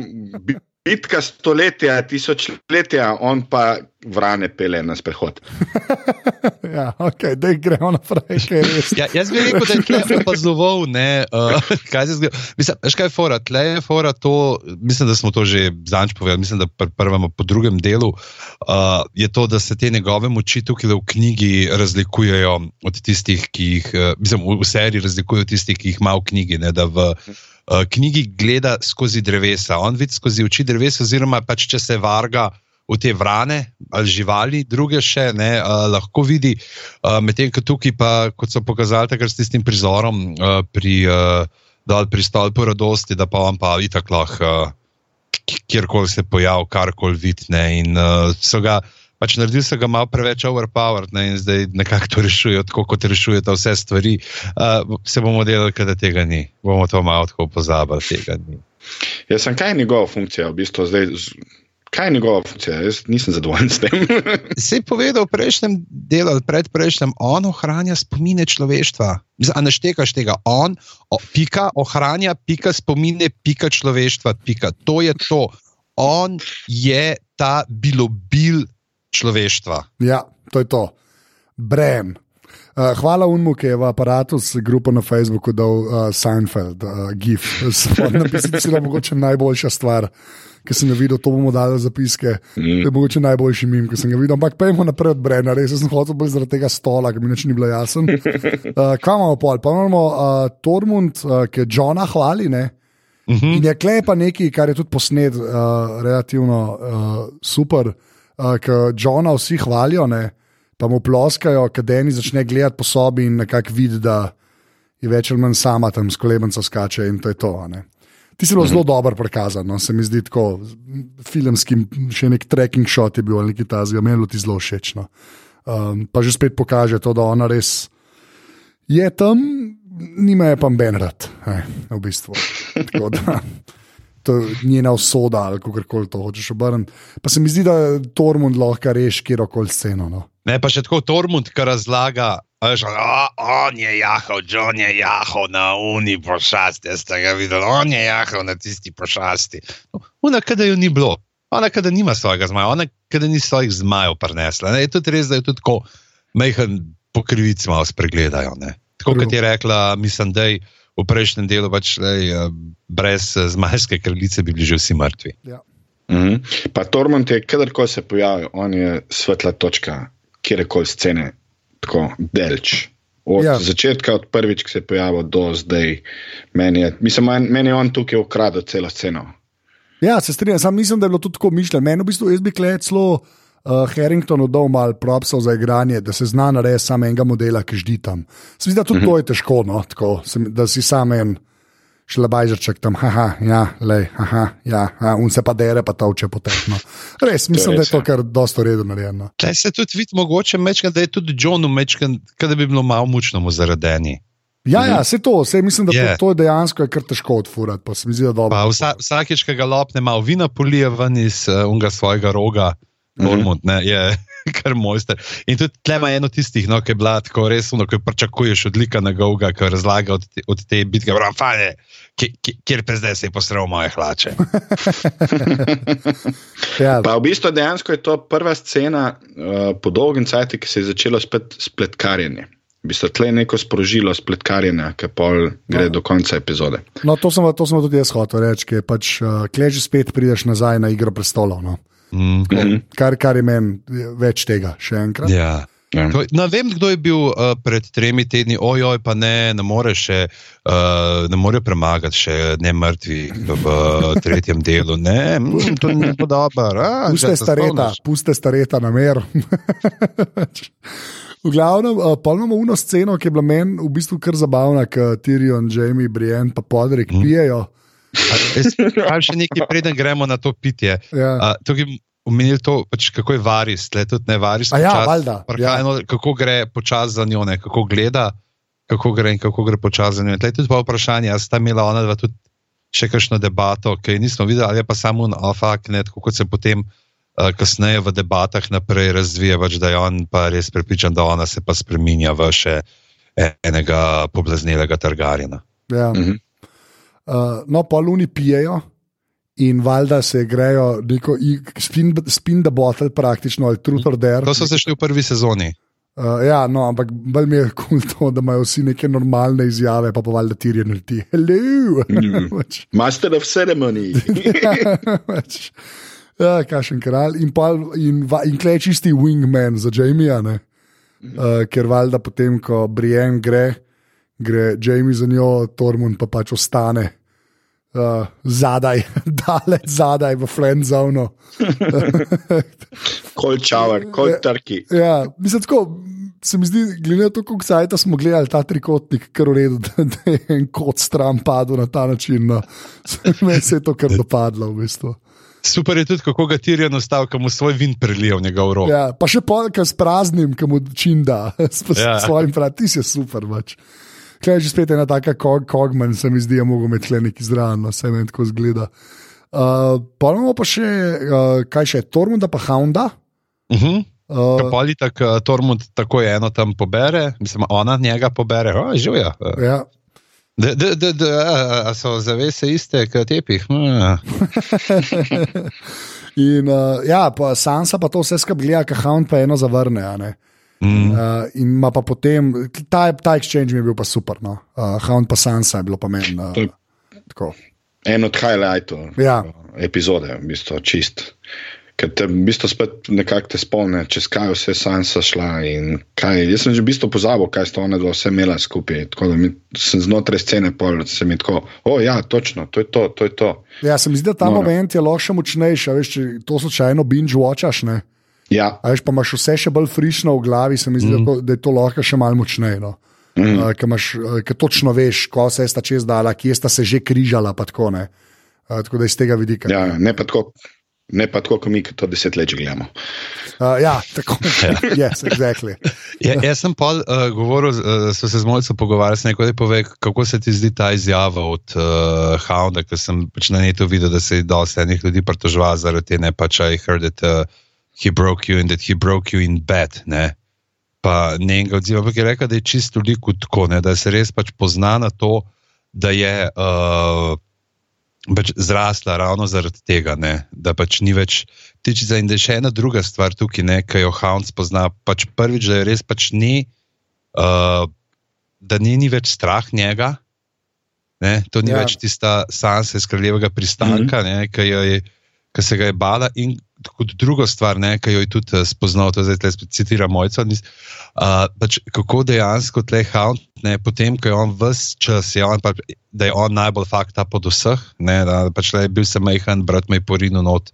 Bitka stoletja, tisočletja, on pa vrane pele na sprehod. ja, ok, da gremo naprej. ja, jaz bi rekel, da je tle opazoval, ne, uh, kaj se zgodi. Mislim, kaj je fora, tle je fora to, mislim, da smo to že zanč povedali, mislim, da pr prvem, po drugem delu uh, je to, da se te njegove moči tukaj v knjigi razlikujejo od tistih, ki jih, uh, mislim, v, v seriji razlikujejo od tistih, ki jih ima v knjigi, ne, da v uh, knjigi gleda skozi drevesa, on vidi skozi oči drevesa, oziroma pač če se varga v te vrane ali živali, druge še ne, uh, lahko vidi. Uh, Medtem ko tukaj, pa, kot so pokazali, takrat s tistim prizorom uh, pri, uh, pri stolpu radosti, da pa vam pa itak lahko, uh, kjerkoli se pojavi, karkoli vidne. In uh, so ga. Pač naredili so ga malo preveč overpowered ne, in zdaj nekako to rešujejo, tako kot rešujejo vse stvari. Uh, se bomo delali, da tega ni. Bomo to malo tako pozabili, tega ni. Jaz sem kaj njegova funkcija, v bistvu zdaj. Kaj je njegova funkcija? Jaz nisem zadovoljen s tem. Se je povedal v prejšnjem delu, pred prejšnjem, on ohranja spomine človeštva. A ne štekaš tega, on, o, pika, ohranja, pika spomine, pika človeštva, pika. To je to. On je ta bilobil človeštva. Ja, to je to. Brem. Uh, hvala Unmu, ki je v aparatu s grupo na Facebooku dal uh, Seinfeld, uh, GIF. Spodnja pisatelja, mogoče najboljša stvar ki sem ga videl, to bomo dali zapiske. Mm. To je mogoče najboljši mim, ki sem ga videl. Ampak pojmo naprej od Brena, res sem hotel bolj zaradi tega stola, ki mi nič ni bilo jasen. Uh, kaj imamo pol? Pa imamo uh, Tormund, uh, ki je Johna hvali. Ne? Mm -hmm. In je klepa nekaj, kar je tudi posnet, uh, relativno uh, super, uh, ki Johna vsi hvalijo, ne? pa mu ploskajo, kad eni začne gledati po sobi in nekako vidi, da je več ali manj sama tam s kolebenco skače in to je to. Ne? Ti si bilo zelo dobro prikazan, no? se mi zdi tako filmski, še nek trekking shot je bil ali nekaj tasega, meni ti zelo všeč. No? Um, pa že spet pokaže to, da ona res je tam, nima je pa Benrat, v bistvu. To je njena usoda, ali kako koli to hočeš obrniti. Pa se mi zdi, da Tormund lahko reši kjerkoli sceno. No? Ne, pa še tako Tormund, ki razlaga Veš, on je jahal, John je jahal na uni pošasti, jaz sem ga videl, on je jahal na tisti pošasti. Ona, kada jo ni bilo, ona, kada nima svojega zmaja, ona, kada ni svojih zmajev prenesla. Ne? Je tudi res, da je tudi tako mehen pokrivic malo spregledajo. Ne? Tako kot je rekla, mislim, da je v prejšnjem delu pač, lej, brez zmajske kraljice bi bili že vsi mrtvi. Ja. Mhm. Pa Tormont je, kadarkoli se pojavi, on je svetla točka, kjerkoli scene tako delč. Od ja. začetka, od prvič, ki se je pojavil, do zdaj, meni je, mislim, meni je on tukaj ukradel celo sceno. Ja, se strinjam, sam mislim, da je bilo to tako mišljeno. Meni v bistvu jaz bi kleclo uh, Harringtonu dal malo propsov za igranje, da se zna narediti samo enega modela, ki ždi tam. Se zdi, da tudi mhm. to je težko, no? tako, da si sam en šlebajžerček tam, haha, ja, lej, haha, ja, ha, un se pa dere, pa ta uče potekno. Res, mislim, da je to kar dosto redno narejeno. Če se tudi vidi, mogoče mečkan, da je tudi Johnu mečkan, da bi bilo malo mučno mu zaredeni. Ja, ja, vse to, vse mislim, da yeah. to, to je dejansko je kar težko odfurati. Pa se zdi. Vsa, vsakeč, ki ga lopne, malo vina polije ven iz uh, svojega roga, mm -hmm. Ne, je. kar mojster. In tudi tle ima eno tistih, no, ki je bila tako resno, ki pričakuješ odlika na Goga, ki razlaga od te, od te bitke, fane, kjer pa zdaj se je posral moje hlače. ja. Pa v bistvu dejansko je to prva scena uh, po dolgem cajtu, ki se je začelo spet spletkarjenje. V bistvu tle je neko sprožilo spletkarjenje, ki pol gre no. do konca epizode. No, to sem, to sem tudi jaz hotel reči, ker pač uh, kleži spet prideš nazaj na igro prestolov. No. Mm -hmm. kar, kar je meni več tega, še enkrat. Ja. Ja. No, vem, kdo je bil uh, pred tremi tedni, ojoj, pa ne, ne more še, uh, ne more premagati še ne mrtvi v tretjem delu. Ne, mm, to ni podobno. Puste stareta, puste stareta na mer. V glavnem, uh, pa imamo uno sceno, ki je bila meni v bistvu kar zabavna, ker Tyrion, Jamie, Brian in Podrik mm. pijejo. Ali še nekaj, preden gremo na to pitje. Ja. Uh, Umenili to, pač, kako je varis, le tudi ne varis. Ja, valjda, ja. Kako gre počasi za njo, ne, kako gleda, kako gre in kako gre počasi za njo. Tle je tudi vprašanje, ali sta imela ona dva tudi še kakšno debato, ki nismo videli, ali pa samo na afak, kako se potem uh, kasneje v debatah naprej razvija, pač, da je on pa res prepričan, da ona se pa spreminja v še enega poblaznelega targarina. Ja. Mhm. Uh, no, pa luni pijejo in valjda se grejo neko spin, spin the bottle, praktično ali truth or dare. To so se šli v prvi sezoni. Uh, ja, no, ampak bolj mi je kul cool to, da imajo vsi neke normalne izjave, pa pa valjda tirje na ti. Hello! Mm. Master of ceremony. ja, kašen kralj. In, in, in klej čisti wingman za Jamie, uh, ker valjda potem, ko Brian gre gre Jamie za njo, Tormund pa pač ostane. Uh, zadaj, daleč zadaj v Flendzonu. kot čavar, kot trki. Ja, mislim, tako, se mi zdi, glede na to, kako sajta smo gledali ta trikotnik, kar v redu, da, da je en kot stran padel na ta način. No. Se je to kar dopadlo v bistvu. Super je tudi, kako ga tirijo nastavil, kam svoj vin prelijo v njegov rok. Ja, pa še polka s praznim, kam mu čim da, s, ja. s svojim prav, ti si super. Bač. Kaj je že spet ena taka kogman, se mi zdi, da mogo imeti le neki zraven, no, se meni tako zgleda. Uh, pa imamo pa še, uh, kaj še, Tormunda pa Hounda. Uh -huh. uh, ali tako uh, Tormund tako eno tam pobere, mislim, ona njega pobere, oh, živijo. Ja. A so zavese iste, kot tepih. Hm. In uh, ja, pa Sansa pa to vse skupaj gleda, kaj Hound pa eno zavrne. Mm. Uh, in ima pa potem, ta, ta exchange mi je bil pa super. No? Uh, Hound pa Sansa je bilo pa meni. Uh, en od highlightov ja. epizode, v bistvu čist. Ker te v bistvu spet nekako te spomne, čez kaj vse Sansa šla. Kaj, jaz sem že v bistvu pozabil, kaj sta ona dva vse imela skupaj. Tako da mi, sem znotraj scene pol, da se mi tako, o ja, točno, to je to, to je to. Ja, se mi zdi, da ta no, moment je lahko še močnejši, veš, če to slučajno binge watchaš, ne? Ja. A veš, pa imaš vse še bolj frišno v glavi, se mi zdi, mm. da, da je to lahko še malo močneje. No. Mm. Uh, Ker točno veš, ko se je sta čez dala, kje sta se že križala. Tako, uh, tako da iz tega vidika. Ja, ne pa tako. Ne pa tako, kot mi to deset let gledamo. Uh, ja, tako je. yes, exactly. ja, jaz sem pa uh, govoril, uh, so se z mojcem pogovarjali, nekaj pove, kako se ti zdi ta izjava od uh, Hounda, ker sem pač na netu videl, da se je dosti enih ljudi pritoževalo zaradi te ne pač, I heard it. Uh, he broke you in that he broke you in bed. Ne? Pa ne enega odziva, ampak je rekel, da je čisto toliko tako, ne? da se res pač pozna na to, da je uh, pač zrasla ravno zaradi tega, ne? da pač ni več tičica. In da je še ena druga stvar tukaj, ki jo Hound spozna. Pač prvič, da je res pač ni, uh, da ni, ni več strah njega. Ne? To ni ja. več tista sansa iz kraljevega pristanka, mm -hmm. ki, ki se ga je bala. In kot drugo stvar, ne, ki jo je tudi uh, spoznal, to zdaj spet citiram mojca. Uh, pač kako dejansko tle Hound, ne, potem, ko je on vse čas, je on, pa, da je on najbolj fakta pod vseh, ne, da pač le, bil sem majhen, brat me je porinil not.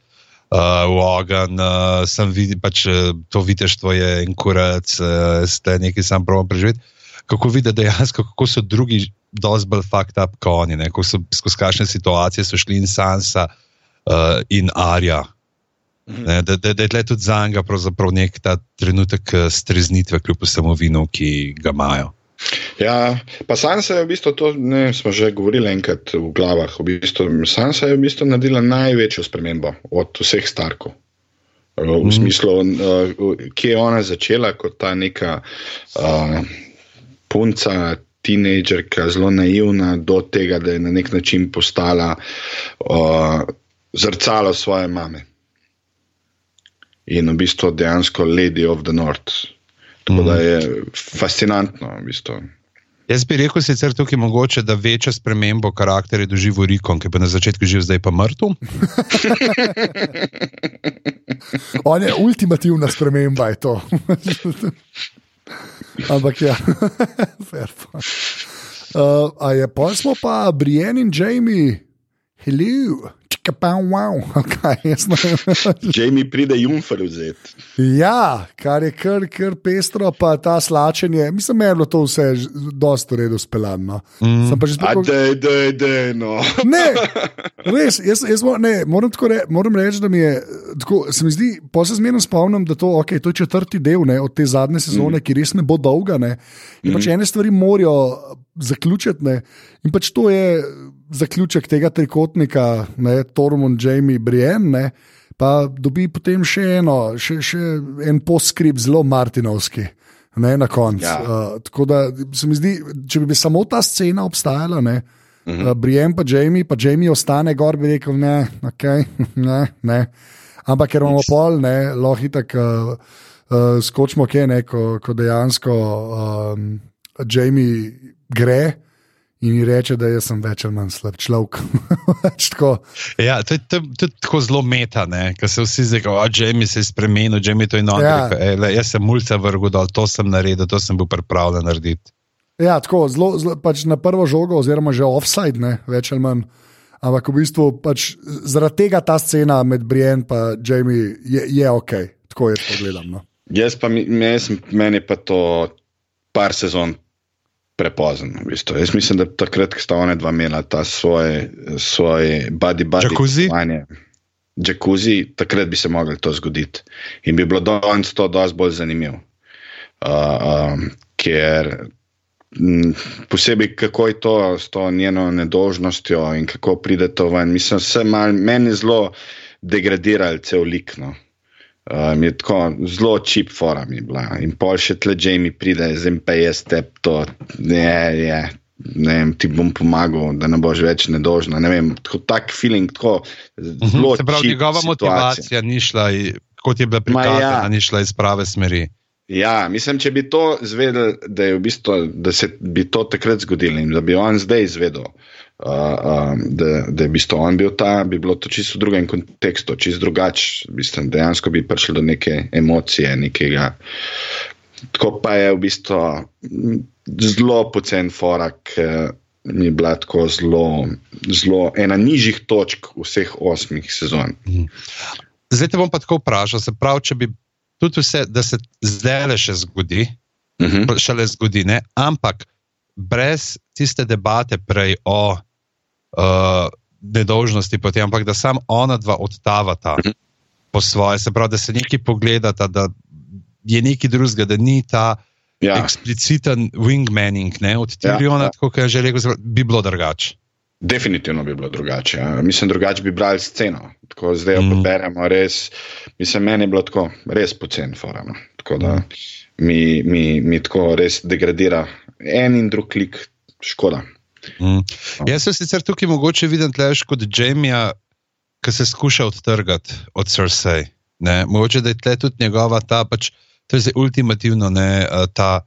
Uh, v ogen, uh, sem videl, pač to viteštvo je en kurac, uh, ste nekaj sam prav preživeti. Kako videti dejansko, kako so drugi, dosti bolj fakt up, kot oni, kako so skozi kakšne situacije šli in Sansa uh, in Arja, Ne, da, da, da je tudi za njega nek ta trenutek eh, streznitve, kljub vsemu vinu, ki ga imajo. Ja, pa Sansa je v bistvu to, ne smo že govorili enkrat v glavah. V bistvu, Sansa je v bistvu naredila največjo spremembo od vseh starkov. V mm. smislu, uh, kje je ona začela kot ta neka uh, punca, tinejdžerka, zelo naivna, do tega, da je na nek način postala uh, zrcalo svoje mame. In v bistvu dejansko Lady of the North. Tako mm. da je fascinantno. V bistvu. Jaz bi rekel, sicer tukaj mogoče, da večjo spremembo karakterja doživi Rikon, ki je na začetku živel, zdaj pa mrtev. On je ultimativna sprememba, je to. Ampak ja, fair. Uh, a je pa smo pa Brian in Jamie, hello. Wow, okay, Jamie pride jumfer vzeti. Ja, kar je kar, kar pestro, pa ta slačenje. Mislim, da je bilo to vse dosto redo speljano. Mm. Sprekal... Da, da, da, no. Ne, res, jaz, jaz ne, moram, re, moram reči, da mi je, tako, se mi zdi, pa se zmerno spomnim, da to, okay, to je četrti del ne, od te zadnje sezone, mm. ki res ne bo dolga. Ne. In pač mm. pač ene stvari morajo zaključiti. Ne. In pač to je zaključek tega trikotnika, ne, Tormund, Jamie, Brienne, pa dobi potem še, eno, še, še en poskrip, zelo Martinovski. Ne, na koncu. Ja. Uh, tako da se mi zdi, če bi samo ta scena obstajala, ne, uh -huh. uh, Brienne pa Jamie, pa Jamie ostane gor, bi rekel: ne, okay, ne, ne. Ampak ker imamo pol, ne, lahko tako uh, uh, skočimo, kje ne, ko, ko dejansko um, Jamie gre. In mi reče, da sem več ali manj slab človek. ja, to je tudi tako zelo meta, ker se vsi zdaj, da je Jamie se spremenil, Jamie to je noč. Ja. Jaz sem mulce vrgel, da to sem naredil, to sem bil pripravljen narediti. Ja, tako zelo, zelo pač na prvo žogo, oziroma že offside, ne, več ali manj. Ampak v bistvu pač zaradi tega ta scena med Brian in Jamie je, je ok, tako je to gledam. No. Jaz pa meni pa to par sezon prepozen. V bistvu. Jaz mislim, da takrat, ko sta ona dva imela ta svoje, svoje body body jacuzzi. Jacuzzi, takrat bi se mogli to zgoditi in bi bilo danes to dosti bolj zanimivo. Uh, um, ker m, posebej, kako je to s to njeno nedožnostjo in kako pride to ven, mislim, se meni zelo degradirali cel lik. Um, je tako zelo čip forum je bila. In pol še tle Jamie pride, zdaj pa je step to, ne, je. Ne vem, ti bom pomagal, da ne boš več nedožna. Ne vem, tako tak feeling, tako mhm, zelo. Se pravi, njegova motivacija ni šla, kot je bila prikazana, ja. ni šla iz prave smeri. Ja, mislim, če bi to zvedel, da, v bistvu, da se bi to takrat zgodilo in da bi on zdaj izvedel, uh, um, da, da je bistvo on bil ta, bi bilo to čisto v drugem kontekstu, čisto drugače. Dejansko bi prišlo do neke emocije, nekega. Tako pa je v bistvu zelo pocen forak. Ni bila tako zelo, zelo ena nižjih točk vseh osmih sezon. Mhm. Zdaj te bom pa tako vprašal, se pravi, če bi tudi vse, da se zdaj le še zgodi, uh mhm. -huh. še le zgodi, ne? ampak brez tiste debate prej o uh, nedolžnosti, potem, ampak da sam ona dva odtavata mhm. po svoje, se pravi, da se nekaj pogledata, da je nekaj drugega, da ni ta ja. ekspliciten wingmaning ne, od Tiriona, ja, ja. kot je že rekel, bi bilo drugače. Definitivno bi bilo drugače. Ja. Mislim, drugače bi brali sceno. Tako zdaj jo mm. beremo, res. Mislim, meni je bilo tako, res pocen forum. Tako da mi, mi, mi tako res degradira en in drug klik, škoda. Mm. Jaz sem sicer tukaj mogoče viden tleš kot Jamija, ki se skuša odtrgati od Cersei. Ne? Mogoče da je tle tudi njegova ta, pač, to je zdaj ultimativno, ne, ta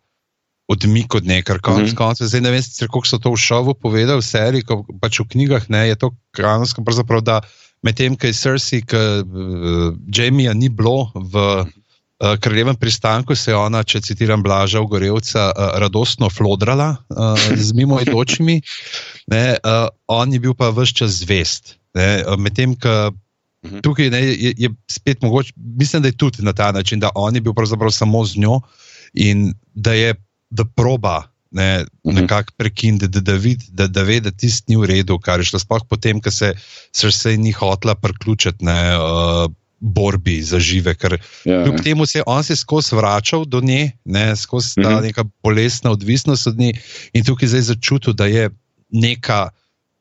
odmik od nekaj, kar konec mm -hmm. koncev. Zdaj ne vem, sicer, koliko so to v šovu povedali, v seriji, ko, pač v knjigah, ne, je to kanonsko, pravzaprav, da medtem, ko je Cersei, ki uh, Jamija ni bilo v. Uh, kraljevem pristanku se je ona, če citiram Blaža Ugorevca, uh, radostno flodrala uh, z mimoidočimi, uh, on je bil pa vse čas zvest. Medtem, ko mhm. tukaj ne, je, je spet mogoče, mislim, da je tudi na ta način, da on je bil pravzaprav samo z njo in da je, da proba. Ne, mhm. nekako prekiniti, da, da, da, da ve, da tisti ni v redu, kar je šlo. Sploh potem, ko se srce ni hotla priključiti, uh, borbi za žive. Ker ja, kljub temu se je on se skozi vračal do nje, ne, skozi ta mhm. neka bolestna odvisnost od nje, in tukaj zdaj začutil, da je neka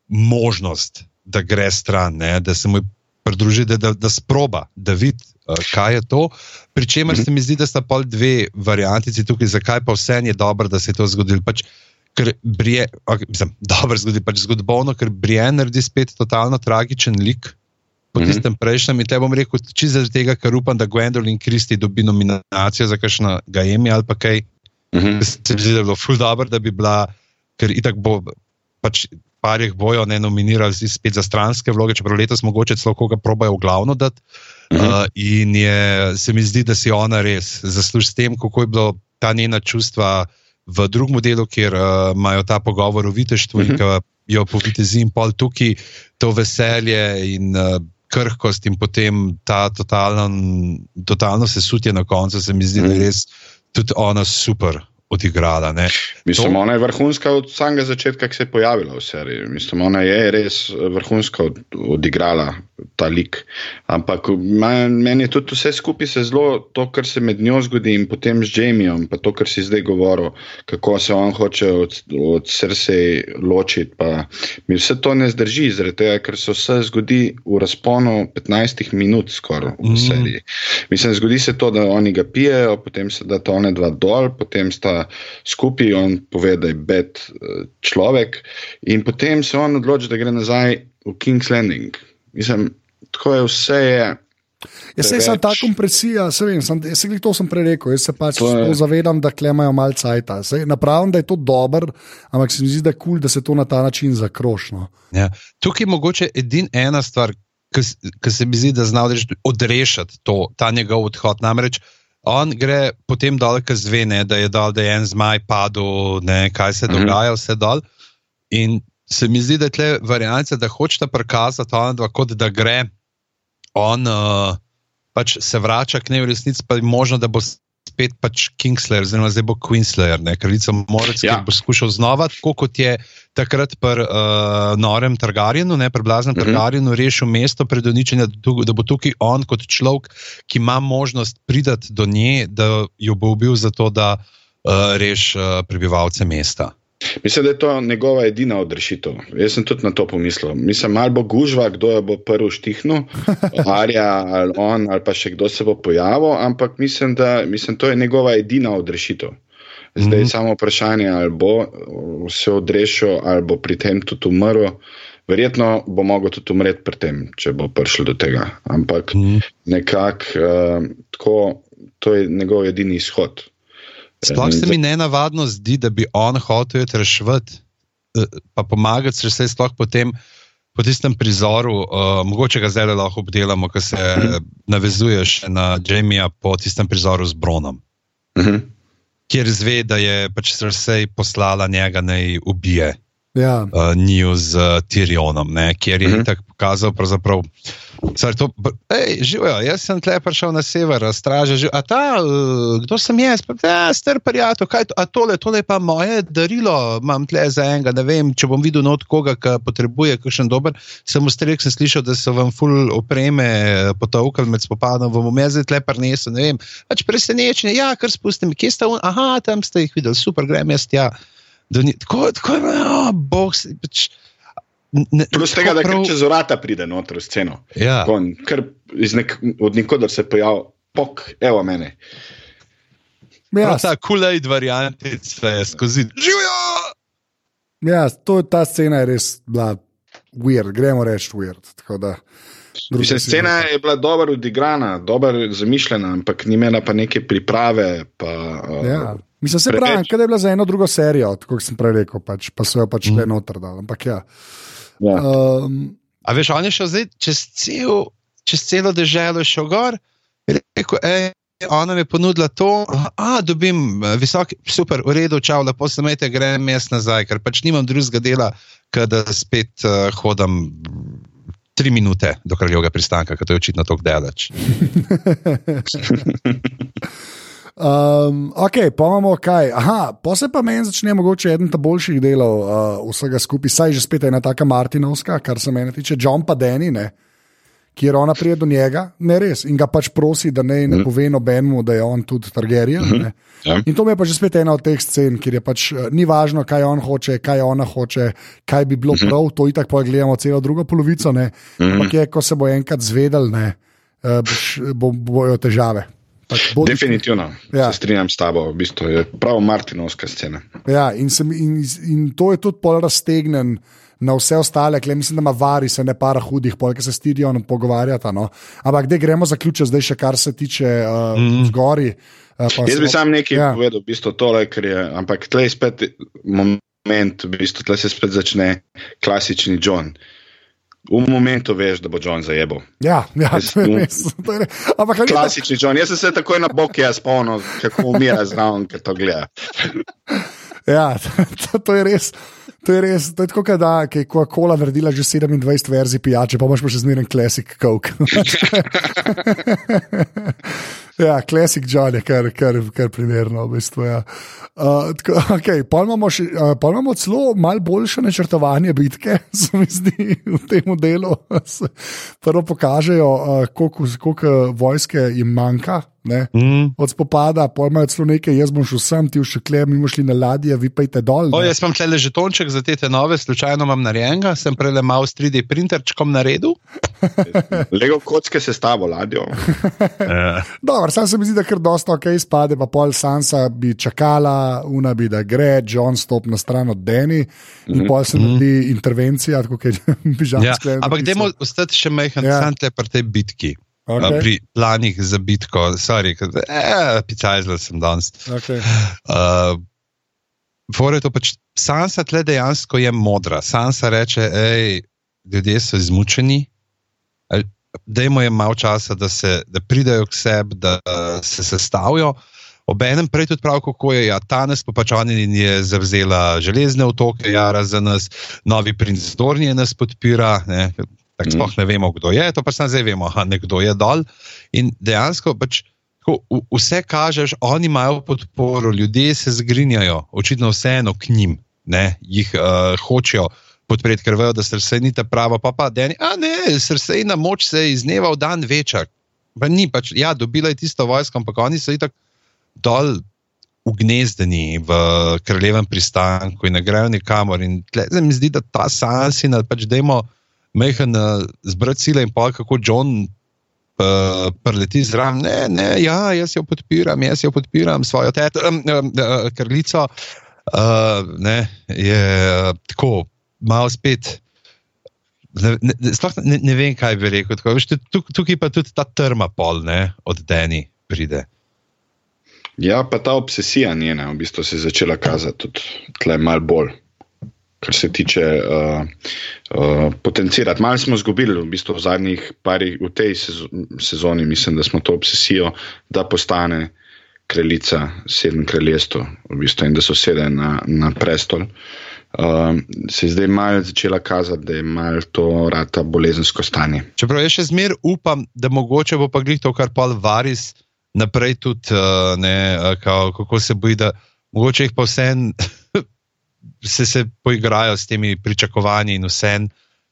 možnost, da gre stran, ne, da se mu pridruži, da, da, da sproba, da vidi, uh, kaj je to. Pričemer se mi zdi, da sta pol dve variantici tukaj, zakaj pa vse je dobro, da se je to zgodilo. Pač, ker brije, okay, mislim, dobro zgodi, pač zgodovino, ker Brian naredi spet totalno tragičen lik. Po mm -hmm. tistem prejšnjem, in te bom rekel, čisto zaradi tega, ker upam, da Gwendolyn Christie dobi nominacijo za kakšno Gajemi ali pa kaj. Mm -hmm. Se mi zdi, da bi bilo ful dobro, da bi bila, ker itak bo pač par jih bojo ne nominirali spet za stranske vloge, čeprav letos mogoče celo koga probajo v glavno dati. Mm -hmm. uh, in je, se mi zdi, da si ona res zasluži s tem, kako je bilo ta njena čustva v drugem delu, kjer uh, imajo ta pogovor o viteštvu uh -huh. in mhm. jo po vitezi in pol tukaj, to veselje in uh, krhkost in potem ta totalno, totalno sesutje na koncu, se mi zdi, uh -huh. da je mhm. res tudi ona super odigrala. Ne. Mislim, to... ona je vrhunska od samega začetka, ki se je pojavila v seriji. Mislim, ona je res vrhunska od, odigrala ta lik. Ampak meni je tudi vse skupaj se zelo, to, kar se med njo zgodi in potem z Jamiem, pa to, kar si zdaj govoril, kako se on hoče od, od srca ločiti. Mi vse to ne zdrži, tega, ker se vse zgodi v razponu 15 minut, skoraj v mm. seriji. Mislim, zgodi se to, da oni ga pijejo, potem se da to one dva dol, potem sta skupaj, on pove, da je bed eh, človek, in potem se on odloči, da gre nazaj v King's Landing. Mislim, tako je vse. Je, Jaz se sem ta kompresija, se vem, sem, se glih, to sem prej rekel, jaz se pač zavedam, da klemajo malo cajta. Napravim, da je to dober, ampak se mi zdi, da je kul, cool, da se to na ta način zakrošno. Ja. Tukaj je mogoče edina ena stvar, ki se mi zdi, da zna odrešiti to, ta njegov odhod. Namreč, on gre potem dol, ki zvene, da je dol, da je en zmaj padel, ne, kaj se mhm. dogaja, vse dol. In se mi zdi, da je tle varianta, da hočete prikazati on, dva, kot da gre on, uh, pač se vrača k njej v resnici, pa je možno, da bo. Spet pač Kingslayer, oziroma zdaj bo Queenslayer, kraljica Morec, ja. ki bo skušal znova, tako kot je takrat pri uh, Norem Targarjenu, ne pri Blaznem mhm. Targarjenu, rešil mesto pred uničenjem, da bo tukaj on kot človek, ki ima možnost priti do nje, da jo bo ubil za to, da uh, reši uh, prebivalce mesta. Mislim, da je to njegova edina odrešitev. Jaz sem tudi na to pomislil. Mislim, malo bo gužva, kdo je bo prvi štihnil, Arja ali on, ali pa še kdo se bo pojavil, ampak mislim, da mislim, to je njegova edina odrešitev. Zdaj je mm -hmm. samo vprašanje, ali bo se odrešil, ali bo pri tem tudi umrl. Verjetno bo mogel tudi umreti pri tem, če bo prišel do tega. Ampak mm -hmm. nekako uh, to je njegov edini izhod. Sploh se mi ne navadno zdi, da bi on hotel rešiti, eh, pa pomagati, če se sploh potem. Po tistem prizoru, uh, mogoče ga zdaj lahko obdelamo, ko se uh -huh. navezuješ na Jamija po tistem prizoru z Bronom, uh mhm. -huh. kjer zve, da je pač srce poslala njega naj ubije ja. uh, njiju z uh, Tyrionom, ne, kjer je uh -huh. tako pokazal, pravzaprav. To, ej, živijo, jaz sem tle prišel na sever, straže že. A ta, uh, kdo sem jaz? Ja, star prijatelj, kaj to? A tole, tole je pa moje darilo, imam tle za enega, ne vem, če bom videl not koga, ki potrebuje kakšen dober. Sem ustrek, sem slišal, da so vam full opreme potovkali med spopadom, vam jaz zdaj tle prinesel, ne vem. Pač presenečenje, ja, kar spustim, kje sta on, aha, tam ste jih videli, super, grem jaz tja. Ni, tako, tako oh, bog se. Pač, Plus tega, da prav... čez vrata pride noter v sceno. Ja. Kon, nek, od nikoder se pojavi, pok, evo mene. Ja, ta kulej variantica je skozi. Živijo! Ja, to, ta scena je res bila weird, gremo reči weird. Mislim, scena je bila dobro odigrana, dobro zamišljena, ampak ni imela pa neke priprave. Pa, ja. Mislim, se pravi, da je bila za eno drugo serijo, kot sem prej rekel, pač, pa so jo pač mm. le noter dal. Ampak ja. Ja. Um, A veš, on je šel zdaj čez, cel, čez celo deželo, šel gor in rekel, ej. Ona mi je ponudila to, da dobim eh, visoki, super, v redu, čau, lepo se imejte, grem jaz nazaj, ker pač nimam drugega dela, da spet uh, hodam tri minute do kraljevega pristanka, ker to je očitno tako delač. Um, ok, pa imamo kaj. Aha, pa se pa meni začne mogoče eden od boljših delov uh, vsega skupaj, saj že spet ena taka Martinovska, kar se meni tiče, John pa Denny, ne, kjer ona pride do njega, ne res, in ga pač prosi, da ne, ne pove nobenemu, da je on tudi Targaryen. ne. Ja. In to mi je pa že spet ena od teh scen, kjer je pač eh, ni važno, kaj on hoče, kaj ona hoče, kaj bi bilo prav, to itak pa gledamo celo drugo polovico. Ne. Ampak je, ko se bo enkrat zvedel, ne, boš- bo, bojo težave. Pač bodi- Definitivno Ja. se strinjam s tabo, v bistvu je prav Martinovska scena. Ja, in, sem, in, in to je tudi pol raztegnen na vse ostale, kle, mislim, da ima vari se ne para hudih, pol, ki se stidijo in pogovarjata. No. Ampak da gremo zaključiti zdaj še kar se tiče uh, mm. zgori. Uh, pa Jaz bi se- sam nekaj Ja. povedal, v bistvu tole, ker je, ampak tle je spet moment, v bistvu tle se spet začne klasični John. V momentu veš, da bo John zajebal. Ja, ja Jaz- to je res. To je res. Ampak Klasični John. Jaz sem se takoj na bok jaz spomnil, kako umira zraven, ker to gleda. Ja, to, to je res. To je res, to je tako, da je Coca-Cola naredila že 27 verzij pijače, pa imaš pa še zmeren klasik Coke. ja, klasik John je kar, kar, kar primerno, v bistvu. Ja. Uh, tako, okay, pol imamo, še, uh, pol imamo celo malo boljše načrtovanje bitke, se mi zdi v tem delu. Prvo pokažejo, uh, koliko, koliko vojske jim manjka. Ne? Mm. Od spopada, pol imajo celo nekaj, jaz bom šel sem, ti še klem, mi šli na ladje, vi pa idete dol. O, jaz imam tle žetonček za te nove, slučajno imam narejenega, sem prele mal s 3D printerčkom naredil. Lego kocke se stavo ladjo. Dobro, sam se mi zdi, da kar dosta ok spade, pa pol Sansa bi čakala, una bi da gre, John stop na stran od Deni in Mhm. pol se naredi intervencija, tako kot bi že Ja, ampak dajmo ostati še majhen Ja. ja. sant pri tej bitki. Okay. Pri planih za bitko, sorry, eh, picajzla sem danes. Okay. Uh, Fore je to pač, Sansa tle dejansko je modra. Sansa reče, hej, ljudje so izmučeni, dajmo jim malo časa, da, se, da pridejo k sebi, da uh, se sestavijo. Obenem prej tudi prav, kako je ja, danes, pa pač oni je zavzela železne otoke, jara za nas, novi princ Dornije nas podpira. Ne, tako Mhm. sploh ne vemo, kdo je, to pa samo zdaj vemo, nekdo je dol. In dejansko pač. Tako, v- vse kažeš, oni imajo podporo, ljudje se zgrinjajo, očitno vseeno k njim, ne, jih uh, hočejo podpreti, ker vejo, da srce ni ta prava, pa pa da ne, srce na moč se je iz dneva v dan veča. Pa ni pač, ja, dobila je tisto vojsko, ampak oni so itak dol ugnezdeni v kraljevem pristanku in ne grejo nikamor. In tle se mi zdi, da ta sansina, pač dajmo mehen uh, zbrati sile in pa kako John uh, preleti zraven. Ne, ne, ja, jaz jo podpiram, jaz jo podpiram, svojo teto, um, um, kraljico. Uh, ne, je tako malo spet. Ne, ne, sploh ne, ne vem, kaj bi rekel. Tako, veš, tuk, tukaj pa tudi ta trma pol, ne, od Deni pride. Ja, pa ta obsesija njena v bistvu se je začela kazati tudi tle malo bolj. Kar se tiče uh, uh, potencirati. Malo smo izgubili v, bistvu v zadnjih parih, v tej sezo sezoni, mislim, da smo to obsesijo, da postane kraljica sedem kraljestv v bistvu, in da so sedaj na, na prestol. Uh, se je zdaj malo začela kazati, da je malo to rata bolezensko stanje. Čeprav jaz še zmeraj upam, da mogoče bo pa glih to, kar pa Varis naprej tudi, uh, ne, uh, kao, kako se boji, da mogoče jih pa vsem se, se poigrajo s temi pričakovanji in vsem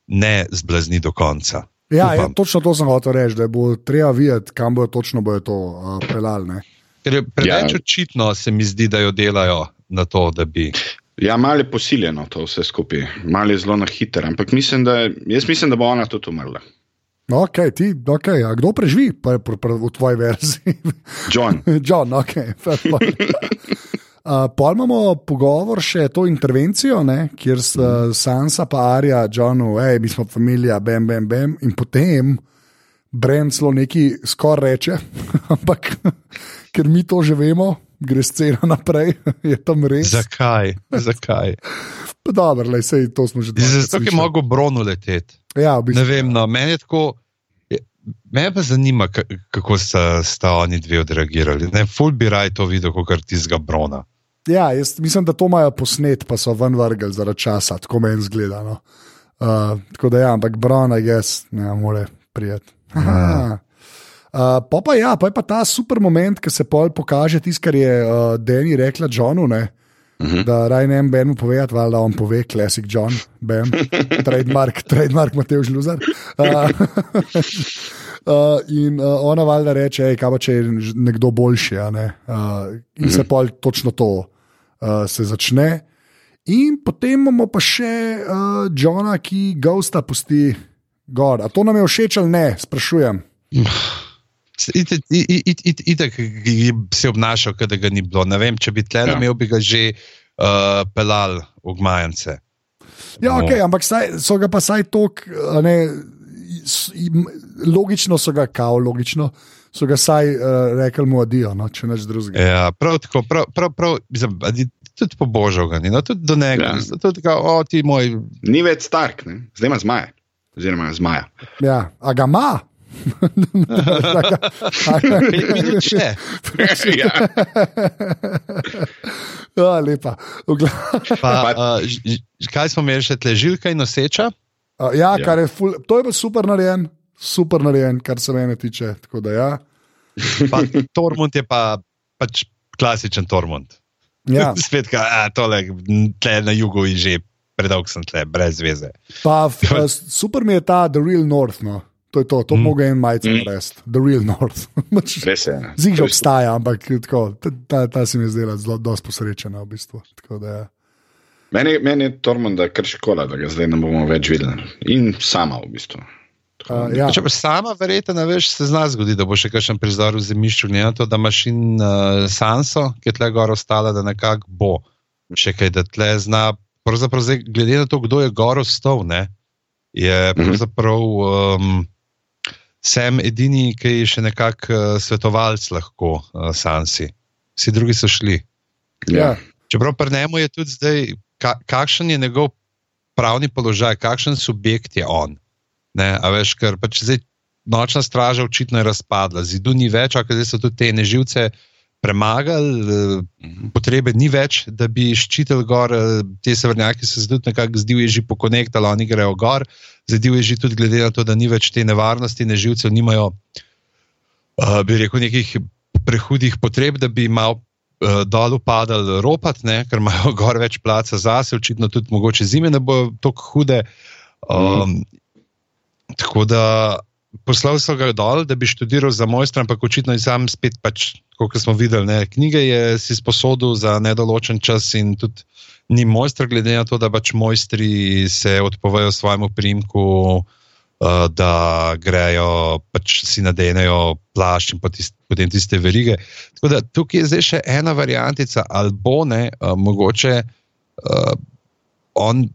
ne zblazni do konca. Ja, ja, točno to sem hotel reči, da bo treba videti, kam bojo točno bojo to uh, pelali. ne. Ker je preveč Ja. očitno, se mi zdi, da jo delajo na to, da bi. Ja, malo je posiljeno to vse skupaj, malo je zelo na hiter, ampak mislim, da, jaz mislim, da bo ona tudi umrla. No, okay, ti, okay. A kdo preživi pa, pa, pa, v tvoji verziji? John, John, ok. Uh, pol imamo pogovor še to intervencijo, ne, kjer sta Sansa pa Arja, Johnu, hej, mi smo familija, bam, bam, bam, in potem Brend celo neki skoraj reče, ampak ker mi to že vemo, gre scena naprej, je tam res. Zakaj? Zakaj? Pa Dobro, lej, sej, to smo že dvakrat Zato, je mogel Brono leteti. Ja, v Ne bistvu, vem, no, meni je tako. Me pa zanima, ka- kako sta, sta oni dve odreagirali. Ne, ful bi raj to videl, kot tistega Brona. ja, jaz mislim, da to imajo posnet, pa so ven vrgli zaradi časa, tako meni zgleda. No. Uh, tako da ja, ampak Brona, jaz ne more prijeti. Uh, pa, pa ja, pa je pa ta super moment, ki se pol pokaže tisto, kar je uh, Deni rekla Johnu, ne, -huh. da raj ne vem, Benu povedati, da on pove, klasik John, Bem, trademark, trademark Matej Žluzar. Uh, Uh, in uh, ona valjda reče, ej, kaj pa če je nekdo boljši. Ne? Uh, in se pa točno to uh, se začne. In potem imamo pa še uh, Johna, ki gosta pusti gor. A to nam je všeč ali ne, sprašujem. Itek je se obnašal, da ga ni bilo. Ne vem, če bi tle ja. imel, bi ga že uh, pelal v gmajance. Ja, no. ok, ampak saj, so ga pa saj tok, ne, logično so ga kao, logično. So ga saj uh, rekli mu adijo, no, če neč drugega. Ja, prav tako, prav, prav, prav, mislim, tudi po božju, no, tudi do njega. Ja. Tudi, kao, o, moj... Ni več stark, ne? zdaj ima zmaje. Oziroma, zmaja. Ja, a ga ima. Še. ja. ja, lepa. Pa, uh, kaj smo imeli še tle, žilka in noseča? Uh, ja, ja. Je ful, to je bil super narejen, super narejen, kar se mene tiče. Ja. Pa, Tormund je pa pač klasičen Tormund. Ja. Spet, ka, a, tole, tle na jugu je že predolg, sem tle, brez veze. Pa, uh, super mi je ta The Real North. No. To je to, to mm. mogo en majcen mm. res, The Real North. Je. Zig že obstaja, ampak tako, ta, ta se mi je zdela zelo posrečena. V bistvu. tako, da, ja. Meni, meni je Tormund, da je kar škoda, da ga zdaj ne bomo več videli. In sama v bistvu. Uh, ja. Če pa sama, verjetno, ne veš, se zna zgoditi, da bo še kakšen prizor v zemljišču, ne to, da imaš in uh, Sanso, ki je tle gor ostala, da nekako bo še kaj, da tle zna. Pravzaprav, zdaj, glede na to, kdo je gor ostal, je mhm. pravzaprav. Um, sem edini, ki je še nekako uh, svetovalec, lahko uh, Sansi. Vsi drugi so šli. Ja. Čeprav pri njemu je tudi zdaj, ka, kakšen je njegov pravni položaj, kakšen subjekt je on. Ne, a veš, ker pač zdaj nočna straža očitno je razpadla, zidu ni več, a zdaj so tudi te neživce premagali, eh, potrebe ni več, da bi ščitili gor, eh, te severnjaki se zdaj nekako zdijo že pokonektali, oni grejo gor, zdaj je že tudi glede na to, da ni več te nevarnosti, neživcev nimajo, uh, bi rekel, nekih prehudih potreb, da bi malo uh, dol upadali ropat, ne, ker imajo gor več placa zase, očitno tudi mogoče zime ne bo tako hude. Um, mm. Tako da poslal so ga dol, da bi študiral za mojstra, ampak očitno je sam spet, pač, kot smo videli, ne, knjige je si sposodil za nedoločen čas in tudi ni mojster, glede na to, da pač mojstri se odpovejo svojemu primku, uh, da grejo, pač si nadenejo plašč in tist, potem tiste verige. Tako da tukaj je zdaj še ena variantica, ali bo ne, uh, mogoče uh, on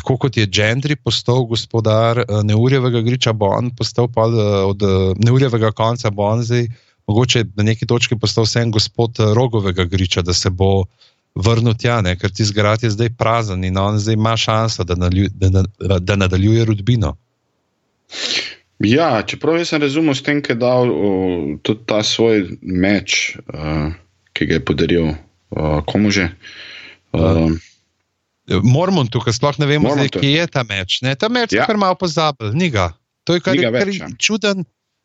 tako kot je Gendry postal gospodar uh, Neurjevega griča, bo on postal pa uh, od uh, Neurjevega konca Bonzi, mogoče na neki točki postal vsem gospod uh, Rogovega griča, da se bo vrnil tja, ne? ker ti zgrad je zdaj prazen in on zdaj ima šanso, da, nalju, da, da, da nadaljuje rodbino. Ja, čeprav jaz sem razumel s tem, da je dal uh, tudi ta svoj meč, uh, ki ga je podaril uh, komu že. Uh, Mormon tukaj sploh ne vemo, zdaj, kje je ta meč. Ne? Ta meč ja. je kar malo pozabil, ni ga. To je kar, kar ja. čuden,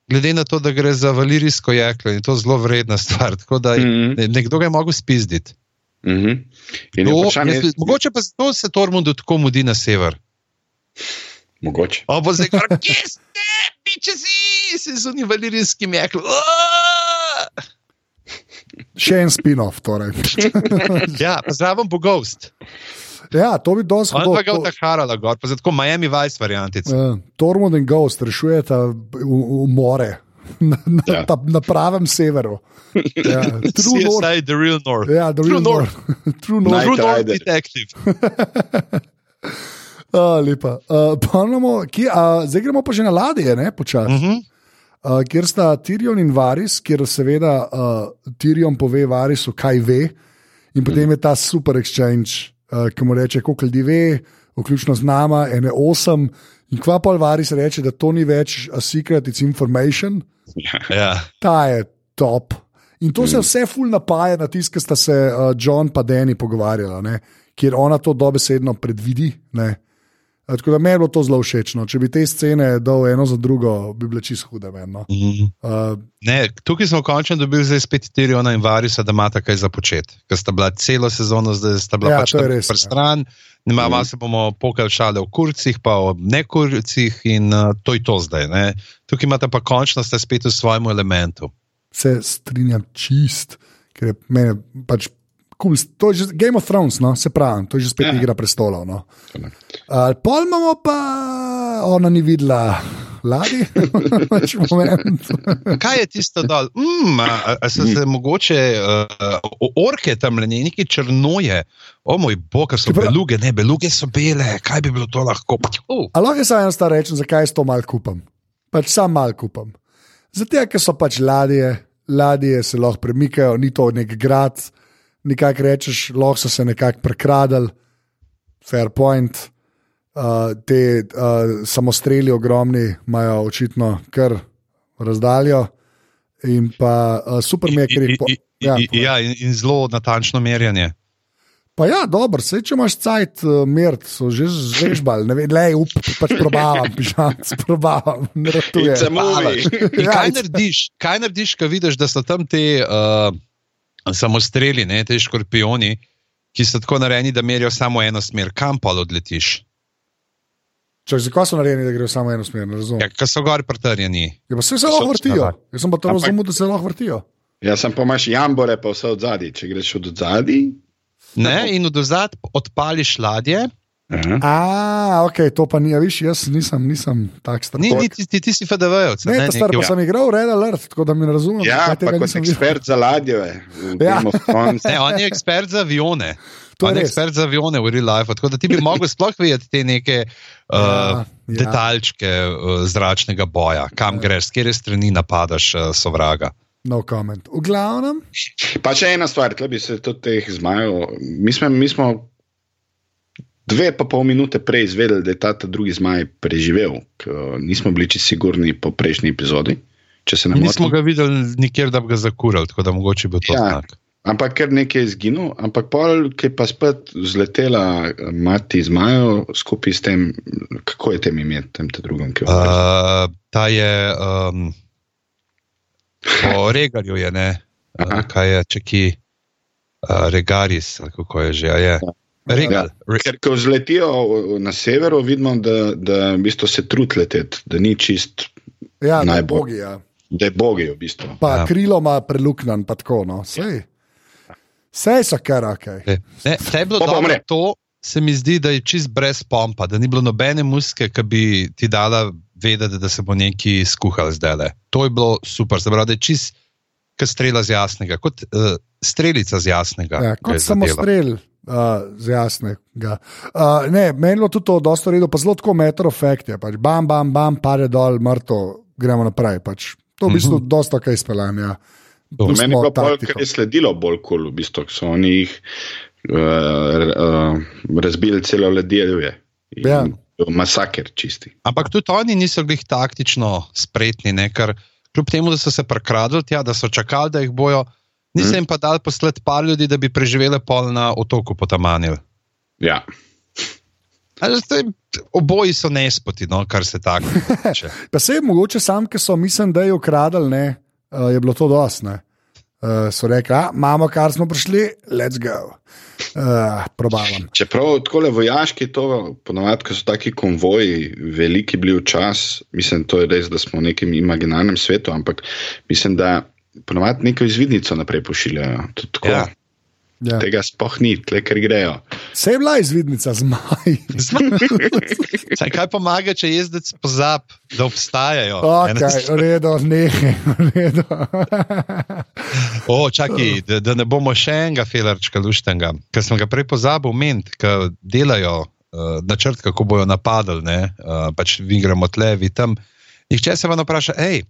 glede na to, da gre za valirijsko jeklo in to je zelo vredna stvar. Tako da mm -hmm. nekdo ga je mogel spizditi. Mm -hmm. je... Mogoče pa zato se Tormund tako mudi na sever. Mogoče. O, bo zdaj kar, kje ste, piče si, se z unim valirijskim jeklom. Še en spin-off, torej. ja, zraven bo Ghost. Ja, to bi dosti bilo. Ampak to je Harala, gor, pa zato Miami Vice variantic. Uh, Tormund in Ghost rešujeta v, v more. Na, na, ja. ta, na pravem severu. Ja, true north. The real north. Ja, the real true north. north. true north. True north detective. uh, lepa. Uh, imamo, kje, uh, zdaj gremo pa že na ladje, ne počasi. Uh -huh. uh, kjer sta Tirion in Varis, kjer seveda uh, Tirion pove Varisu, kaj ve, in potem je ta super exchange uh, ki mu reče, koliko ljudi ve, vključno z nama, ene osem. In kva pa Alvaris reče, da to ni več a secret, it's information. Ja. Ta je top. In to se mm. vse ful napaja na tiste, ki sta se uh, John in Danny pogovarjala, ne? kjer ona to dobesedno predvidi. Ne? Uh, tako da meni je bilo to zelo všeč. Če bi te scene dal eno za drugo, bi bile čisto hude. Men, no. Mhm. uh, Ne, tukaj smo končno dobili zdaj spet Tiriona in Varisa, da ima kaj za početi. Ker sta bila celo sezono, zdaj sta bila Ja, pač res, ja. stran. Nema, malo se bomo pokali šale o kurcih, pa o nekurcih, in uh, to je to zdaj. Ne. Tukaj imate pa končno, ste spet v svojem elementu. se strinjam čist, ker meni pač. Cool. To je že Game of Thrones, no? se pravi, to je že spet Ja. igra prestolov. No? Uh, pol imamo pa, ona ni videla ladje, pač moment. Kaj je tisto dol? Mm, a, a, so se mogoče uh, orke tam le neki črnoje? O moj bog, so Čeprav- beluge, ne, beluge so bele, kaj bi bilo to lahko? Uh, lahko samo eno stvar rečem, zakaj jaz to mal kupam? Pač sam mal kupam. Zato, ker so pač ladje, ladje se lahko premikajo, ni to nek grad, nekako rečeš, lahko so se nekako prekradali, fair point. Uh, te uh, samostreli ogromni imajo očitno kar razdaljo. In pa uh, super mi je, ker jih po, I- i- ja, i- Ja, in, in zelo natančno merjanje. Pa ja, dobro, se če imaš cajt, uh, mir, so že zvežbali, ne vem, le, up, pač probavam, pižam, probavam, ne ratuje. Ja, kaj narediš, kaj narediš, ko vidiš, da so tam ti uh, samostreli, ne, te škorpioni, ki so tako narejeni, da merijo samo eno smer, kam pa odletiš? Čak, zakaj so narejeni, da grejo samo eno smer? Ne razumem. Ja, ker so gor pretrjeni. Ja, pa se vse lahko vrtijo. Jaz sem pa to razumel, da se lahko vrtijo. Ja, sem pa imaš jambore, pa vse od zadaj. Če greš od zadaj. Ne, in od ozad odpališ ladje, Aha. A, ok, to pa ni, a viš, jaz nisem, nisem tak star. ni, ni, ti, ti, ti si FDV-jevc. Ne, ta star, pa sem igral Red Alert, tako da mi ne razumem. Ja, pa kot ekspert za ladje. Ja. Ja. Ne, on je ekspert za avione. To je On je res. ekspert za avione v real life. Tako da ti bi mogel sploh videti te neke uh, Ja, ja, ja. detaljčke uh, zračnega boja, kam ja. greš, s kere strani napadaš uh, sovraga. No comment. V glavnem, Pa še ena stvar, tle bi se tudi teh zmajev. Mi smo, mi smo dve pa pol minute prej izvedeli, da je ta, ta drugi zmaj preživel, ker nismo bili čisto sigurni po prejšnji epizodi. Nismo ga videli nikjer, da bi ga zakurali, tako da mogoče bo to Ja. znak. Ampak ker nekaj je izginil, ampak pol, ki pa spet zletela eh, mati zmajev skupaj s tem, kako je tem ime, tem te drugem, ki je uh, Uh, ta je um, po Regarju, je, ne, Aha. uh, kaj je, če ki uh, Regaris, kako je že. Je. Regal. Re, Ker ko zletijo na severu, vidimo, da, da v bistvu se trud leteti, da ni čist, ja, Najbolj. najbogi. Ja. da je bogi v bistvu. Pa Ja. ja. krilo ima preluknjan, pa tako, no, sej. Sej so kar ok. Ne, te je bilo dobro to, se mi zdi, da je čist brez pompa, da ni bilo nobene muske, ki bi ti dala vedeti, da se bo nekaj skuhal zdaj. le. To je bilo super, se pravi, da je čist kot strela z jasnega, kot uh, strelica z jasnega. Ja, kot samo strelj. Uh, z jasnega. Uh, ne, meni je bilo tudi to dosta redo, pa zelo tako meter efekt je. Pač bam, bam, bam, pade dol, mrtev, gremo naprej. Pač. To je v bistvu dosta kaj speljanja. To. Meni je pa bolj, ker je sledilo bolj kul, cool, v bistvu, ko so oni jih uh, uh, razbili celo ledje. Ja. Masaker čisti. Ampak tudi oni niso bili taktično spretni, ne? ker kljub temu, da so se prekradli tja, da so čakali, da jih bojo, niso Mhm. jim pa dali poslati par ljudi, da bi preživeli pol na otoku potamanil. Ja. Ali zdaj, Oboji so nespoti, no, kar se tako tiče. Pa se je mogoče sam, ki so mislim, da je ukradli, ne, uh, je bilo to dosti. Uh, so rekli, "A, imamo, kar smo prišli, let's go. Uh, probavam. Čeprav tako le vojaški, to ponovadi, ko so taki konvoji, veliki bili včasih, mislim, to je res, da smo v nekem imaginarnem svetu, ampak mislim, da ponovadi neko izvidnico naprej pošiljajo. Ja. ja. Tega sploh ni, tle, ker grejo. Se je bila izvidnica zmaj. Saj, kaj pomaga, če jezdec pozab, da obstajajo? Okay, nekaj, v redu. O, čakaj, da, da ne bomo še enega felerčka luštenga, ker sem ga prej pozabil omeniti, ker delajo uh, načrt, kako bojo napadali, ne, uh, pač vi gremo tle, vi tam. Nihče se vam vpraša, hej,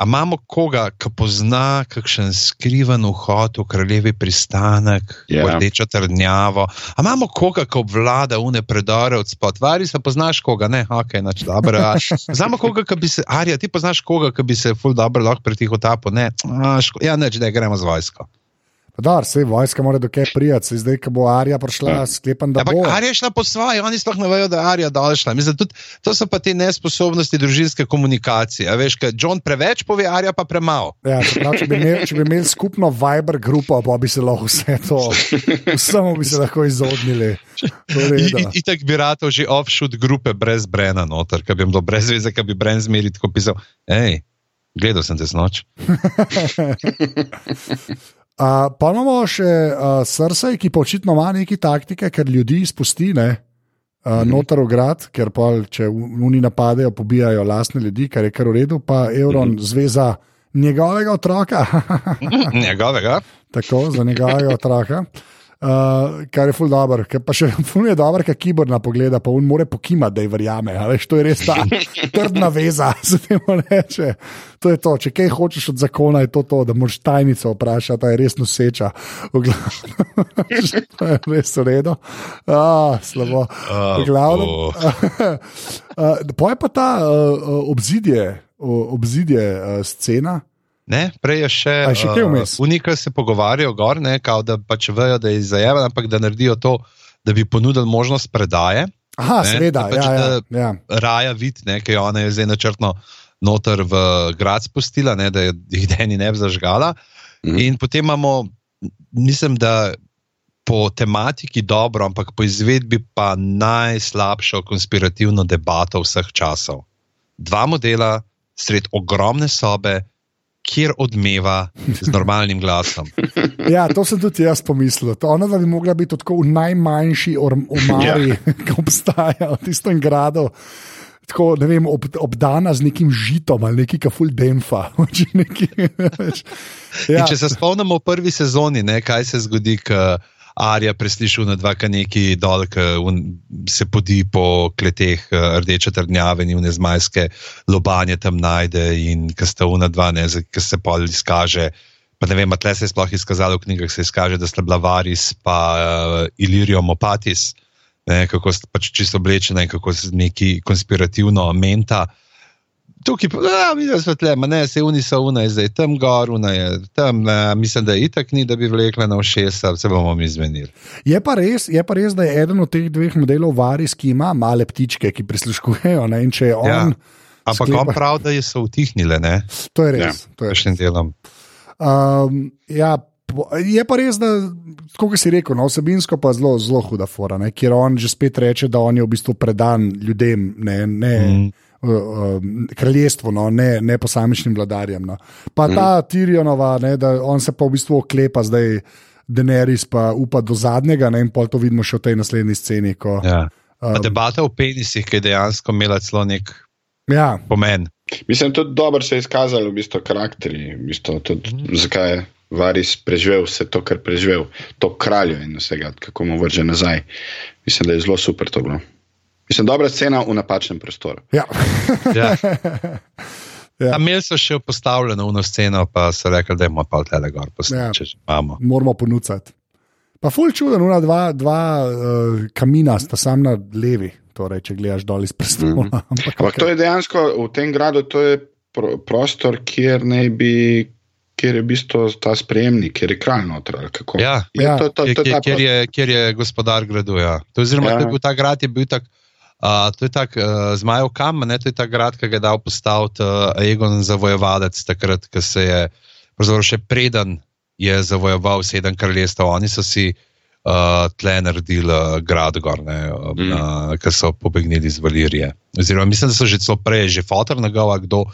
a imamo koga, ki pozna kakšen skriven vhod v kraljevi pristanek, Ja. yeah. rdečo trdnjavo, a imamo koga, ki obvlada une predore od spod, vari se poznaš koga, ne, ok, nač dobro. Znamo koga, ki bi se, Arja, ti poznaš koga, ki bi se ful dobro lahko pri tih utapil, ne, a, ško, ja, neč, da gremo z vojsko. Da, vse vojska mora dokaj prijeti, zdaj, ko bo Arija prišla, ja. sklepam, da Ampak bo. Arija je šla po svoje, oni sploh ne vejo, da je Arija dol šla. Mislim, tudi, to so pa te nesposobnosti družinske komunikacije. A veš, ker John preveč pove, Arija pa premalo. Ja, prav, če, bi imeli, imeli skupno Viber grupo, pa bi se lahko vse to, vsemu bi se lahko izognili. Tako bi rad že offshoot grupe brez Brena noter, ki bi jim bilo brez veze, ki bi Bren zmeri tako pisal. Hej, gledal sem te snoč. Uh, pa imamo še uh, srce, ki pa očitno ima neke taktike, ker ljudi izpusti ne, uh, noter v grad, ker pa če oni napadejo, pobijajo lastne ljudi, kar je kar v redu, pa Euron zveza njegovega otroka, Njegovega. tako za njegovega otroka. Uh, kar je ful dobro, ker pa še ful je dobro, ker kiborna pogleda, pa on more pokimati, da ji verjame. Veš, to je res ta trdna veza, se temu reče. To je to, če kaj hočeš od zakona, je to, to da moraš tajnico vprašati, ta je res noseča. To je res v redu. Ah, slabo. V glavnem. Uh, Poje pa ta uh, obzidje, uh, obzidje uh, scena. Ne, prej je še, A še uh, unika se pogovarjajo gor, ne, kao, da pač vejo, da je zajeven, ampak da naredijo to, da bi ponudili možnost predaje. Aha, Ne, seveda, da pač, ja, ja, da- ja. Raja vid, ne, ki jo ona je zdaj načrtno noter v grad spustila, ne, da je jih deni ne bi zažgala. Mhm. In potem imamo, mislim, da po tematiki dobro, ampak po izvedbi pa najslabšo konspirativno debato vseh časov. Dva modela, sred ogromne sobe, kjer odmeva z normalnim glasom. Ja, to sem tudi jaz pomislil. To Ona bi mogla biti tako v najmanjši or- omari, ja. ki obstaja v tistem gradu. Tako, ne vem, ob, obdana z nekim žitom ali nekaj, kar ful demfa. Če nekaj, veš. Ja. Če se spomnimo v prvi sezoni, ne, kaj se zgodi, ko Arija presliši na dva kaneki dol, ki se podi po kleteh eh, rdeče trdnjave in une zmajske lobanje tam najde in ko sta una dva, ki se pol izkaže. Pa ne vem, tle se je sploh izkazalo v knjigah, se izkaže, da sta bila Varis pa uh, Ilirium Opatis, ne, kako sta pač čisto oblečena in kako se neki konspirativno menta. Tukaj, pa, da, mi smo tle, ma ne, se uni so una, je zdaj tam gor, una je tam, ne, mislim, da je itak ni, da bi vlekla na všesa, se bomo mi zmenili. je, pa res, je pa res, da je eden od teh dveh modelov Varis, ki ima male ptičke, ki prisluškujejo. Ne, če je on, Ja. Ampak sklepa- on pravi, da so utihnile, ne, to je res. Ja. To je prejšnjim delom. Um, ja, je pa res, da, kot si rekel, no, vsebinsko pa zelo, zelo huda fora, ne, kjer on že spet reče, da on je v bistvu predan ljudem, ne, ne mm. Uh, uh, kraljestvu, no, ne, ne posamičnim vladarjem. No. Pa ta mm. Tirionova, ne, da on se pa v bistvu oklepa zdaj. Daenerys pa upa do zadnjega, ne, in pol to vidimo še v tej naslednji sceni. Ko, Ja. Um, Um, debata o penisih, ki je dejansko imela celo nek ja, pomen. Mislim, tudi dobro se je izkazalo v bistvu karakteri, v bistvu tudi, mm. zakaj je Varis preživel vse to, kar preživel, to kraljo in vsega, kako mu vrže nazaj. Mislim, da je zelo super to bilo. Mislim, dobra scena v napačnem prostoru. ja. Ja. Ja. Ja. Imeli so še postavljeno uno sceno, pa so rekli, da imamo pa tele gor, Ja. posneti, če že imamo. moramo ponuditi. Pa ful čuden, una dva, dva uh, kamina sta sam na levi, torej, če gledaš dol iz prestola. Mm -hmm. Ampak, Ampak to je dejansko v tem gradu, to je pro, prostor, kjer naj bi. Ker je v bistvu ta sprejemnik, kjer je kralj noter. Ja. Je Ja. to, to, Kjer, to, kjer, kjer, je, kjer je gospodar gradu. Ja. To, oziroma, Ja. ja. bil, ta grad je bil tak. Uh, to je tak uh, zmajev kam, ne? to je ta grad, ki ga je dal postaviti uh, Egon zavojevalec, takrat, ko se je, pravzaprav še preden je zavojeval sedem kraljestev. Oni so si uh, tle naredili uh, grad gor, ne, uh, Mm. uh, ki so pobegnili iz Valirije. Oziroma, mislim, da so že celo prej, že fotor njegova, kdo,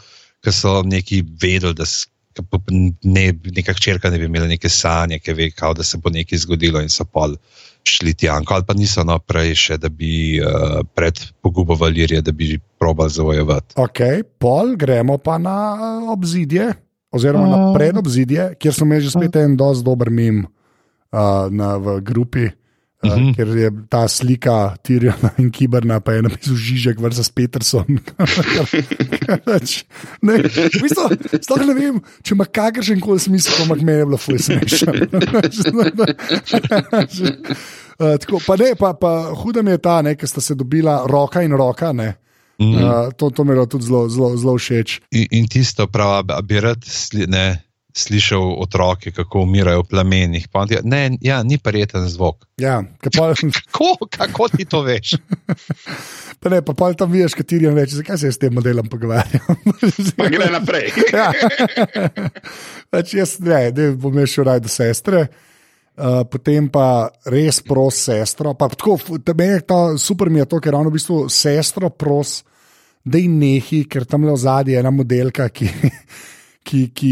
ki so neki vedeli, da s- ke po- ne, neka hčerka ne bi imela neke sanje, ki ve, kao, da se bo nekaj zgodilo in so pol šli tjanko, ali pa niso naprej še, da bi uh, pred pogubo Valirije, da bi probali zavojevati. Ok, pol gremo pa na uh, obzidje, oziroma na predobzidje, kjer smo imeli že spet en dosti dober mim uh, na, v grupi. Uh, Mhm. Ker je ta slika Tirjana in Kiberna, pa je napisal Žižek versus Peterson. Ne, v bistvu, sploh ne vem, če ima kakršen koli smisel, ampak meni je bilo fuj smešno. Uh, tako, pa ne, pa, pa huda mi je ta, ker sta se dobila roka in roka. Ne, Mm. Uh, to, to mi je bilo tudi zelo, zelo, zelo všeč. In, in tisto pravi, a bi rad sli, ne, slišal otroke, kako umirajo v plamenih. Pa ti, ne, ja, ni prijeten zvok. Ja, ke pol, Kako, kako ti to veš? pa ne, pa pol tam vidiš, kateri on reče, zakaj se jaz s tem modelom pogovarjam. Pa gre naprej. ja. Pač jaz ne, ne bom šel raj do sestre. Uh, potem pa res pros sestro. Pa tako, je to, super mi je to, ker ravno v bistvu sestro pros, da je nehi, ker tam le v zadnji je ena modelka, ki, ki, ki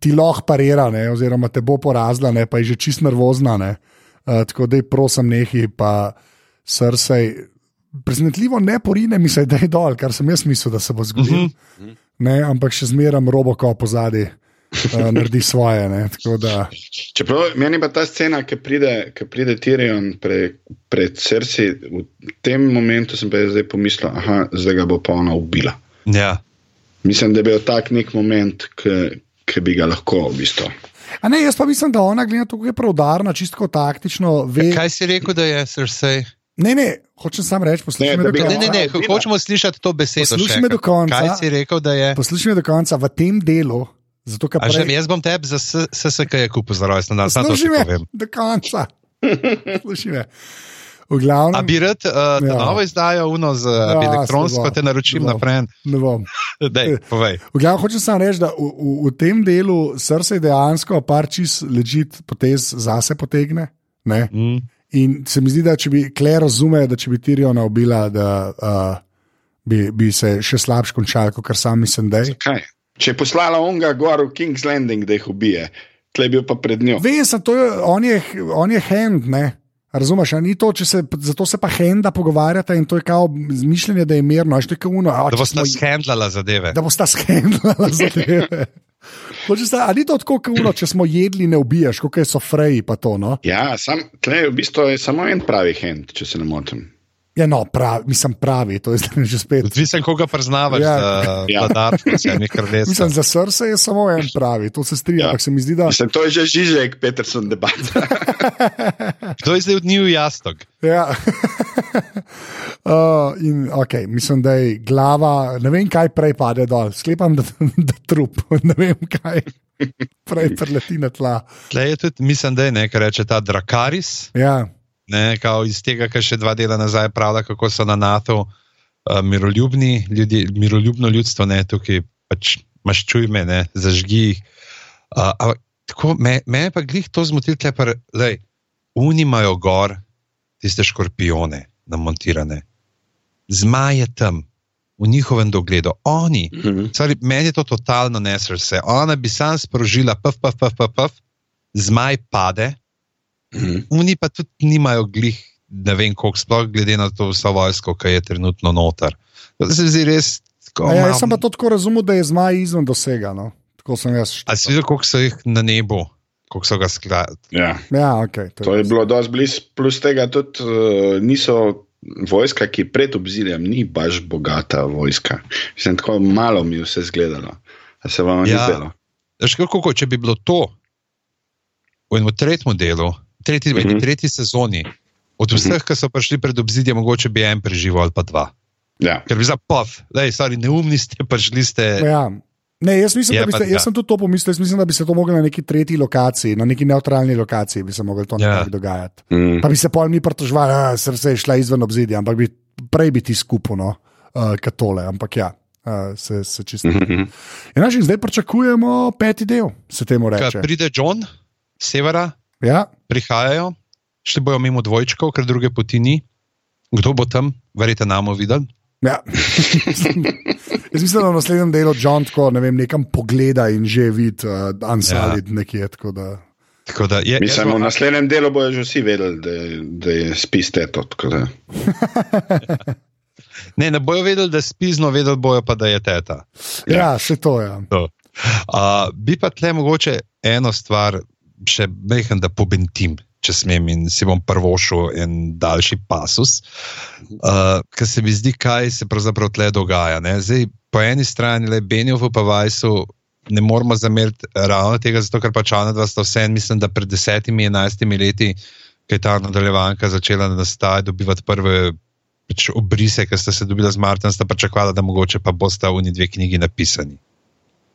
ti lahko parira, ne, oziroma te bo porazila, ne, pa je že čist nervozna. Ne. Uh, tako da je prosim nehi, pa srce. Presenetljivo ne porine mi se, da je dol, kar sem jaz mislil, da se bo zgodilo. Ne, ampak še zmeraj roboko pozadi. Uh, naredi svoje. Ne, tako da, Čeprav meni pa ta scena, ki pride, ki pride Tyrion pre, pred srci, v tem momentu sem pa jaz zdaj pomislil, da zdaj ga bo pa ona ubila. Ja. Mislim, da je bil tak nek moment, ki, ki bi ga lahko v bistvu. A ne, jaz pa mislim, da ona gleda tukaj preudarna, čisto taktično. Ve, Kaj si rekel, da je Cersei? ne, ne, hočem samo reči, Ne, poslušaj me do bi- Ne, ne, konca. ne, hočemo slišati to besedo. Poslušaj me do konca. Kaj si rekel, da je? Poslušaj me do konca v tem delu. Zato, A že prej, jaz bom tebi za SSK kupil za rojstni dan, samo to ti poslušaj me do konca. Poslušaj me. V glavnem, A bi rad uh, Ja. novo izdajo, uno z Ja, ja, elektronsko, bo. te naročim naprej. ne bom. Dej, povej. V glavnem hočem samo reči, da v, v, v tem delu srce dejansko par čist ležit potez zase potegne. Ne? Mm. In se mi zdi, da če bi Kle razume, da če bi Tiriona ubila, da uh, bi, bi se še slabše končal, kot sam mislim, da je. Kaj? Če je poslala onga gor v King's Landing, da jih ubije, tle bil pa pred njo. Vem, to je, on, je, on je hand, ne. Razumeš, ni to, če se, zato se pa henda pogovarjata in to je kao mišljenje, da je mirno, a što je kao uno. a, Da če boste smo- shendlala zadeve. da bosta shendlala zadeve. Hočeš sta- A ni to tako, kot uno, če smo jedli, ne ubiješ, kot so freji, pa to. No? Ja, sam, tle je v bistvu je samo en pravi hand, če se ne motim. Ja, no, pravi, mislim pravi, to je zdaj že spet. Odvisen, koga preznavaš, Ja. ja. Ja. vladar posebnih kraljestev. Mislim, za srce je samo en pravi, to se strinja, Ja. ampak se mi zdi, da. Mislim, to je že Žižek, Peterson debat. Kdo je zdaj od njiju jastok? Ja. uh, in, okay, mislim, da je glava, ne vem, kaj prej pade dol, sklepam, da, da trup, ne vem, kaj prej preleti na tla. Tle je tudi, mislim, da je nekaj reče ta Drakaris, Ja, ne, iz tega, kar še dva dela nazaj pravda, kako so na NATO uh, miroljubni ljudje, miroljubno ljudstvo, ne, tukaj pač maščuj me, ne, zažgi jih. Uh, ampak tako, me, me pa glih to zmotil, tle pa, lej, oni imajo gor tiste škorpione namontirane, zmaje tam, v njihovem dogledu, oni. Mhm. Sorry, meni je to totalno nesrce. Ona bi sam sprožila, pf, pf, pf, pf, pf, zmaj pade, Mhm. oni pa tudi nimajo glih, ne vem, koliko sploh glede na to vso vojsko, ki je trenutno noter. To se zdi res. Tako, ja, jaz sem pa to tako razumel, da je zmaj izven dosega. No? Tako sem jaz. A si videl, koliko so jih na nebu, koliko so ga skladali? Ja. Ja, okay, to To je bilo dosti blizu, plus tega tudi uh, niso vojska, ki pred obzidjem ni baš bogata vojska. Mislim, tako malo mi je vse zgledalo. A se vam ni Ja. zdelo? Veš, kako, če bi bilo to v enem tretjem delu, tretji, mm Mhm. -hmm. tretji sezoni, od vseh, ki so prišli pred obzidjem, mogoče bi en preživel ali pa dva. Ja. Ker bi za pov, da je stari neumni ste, prišli ste. Ja. Ne, jaz, mislim, Je da bi se, ga. jaz sem tudi to pomislil. Jaz mislim, da bi se to moglo na neki tretji lokaciji, na neki neutralni lokaciji, bi se lahko to Ja. nekako dogajati. Mm. Pa bi se pol mi pritožvali, da srce je šla izven obzidja, ampak bi prej bi ti skupno, uh, kot tole. Ampak ja, uh, se, se čisto. Mhm. Ja, naš, in zdaj pričakujemo peti del, se temu Kaj reče. pride John, severa, Ja, prihajajo, šli bojo mimo dvojčkov, ker druge poti ni. Kdo bo tam, verjete, namo videl? ja. Jaz mislim, da v naslednjem delu John tako ne vem, nekam pogleda in že vidi uh, Unsolid ja. nekje. tako Da... Tako da je, Mislim, jaz v bom- naslednjem delu bojo že vsi vedeli, da, je- da je spis teto. tako da- ne, ne bojo vedeli, da je spizno, vedeli bojo pa, da je teta. Ja, ja še to je. Ja. Uh, bi pa tle mogoče eno stvar še mehen, da pobentim, če smem in si bom prvošil en daljši pasus, uh, ker se mi zdi, kaj se pravzaprav tle dogaja. Ne? Zdaj, po eni strani le Benjovu pa Vajsu ne moramo zameriti ravno tega, zato ker pač ona dva sta vse, mislim, da pred desetimi, enajstimi leti, ki je ta nadaljevanka začela nastajati, dobivati prve. Pač obrise, ki sta se dobila z Martinom, sta pričakovala, da mogoče pa bosta v njih dve knjigi napisani.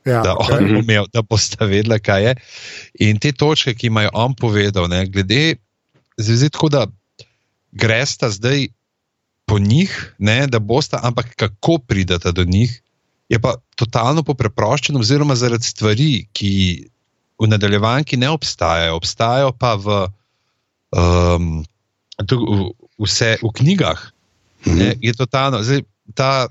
Ja, da, okay. on umel, da boste vedeli, kaj je. In te točke, ki imajo on povedal, ne, glede, zdaj tako, da gresta zdaj po njih, ne, da boste, ampak kako pridete do njih, je pa totalno popreproščeno, oziroma zaradi stvari, ki v nadaljevanki ne obstajajo, obstajajo pa v, um, tu, v, vse, v knjigah. Ne, je totalno. Zdaj, ta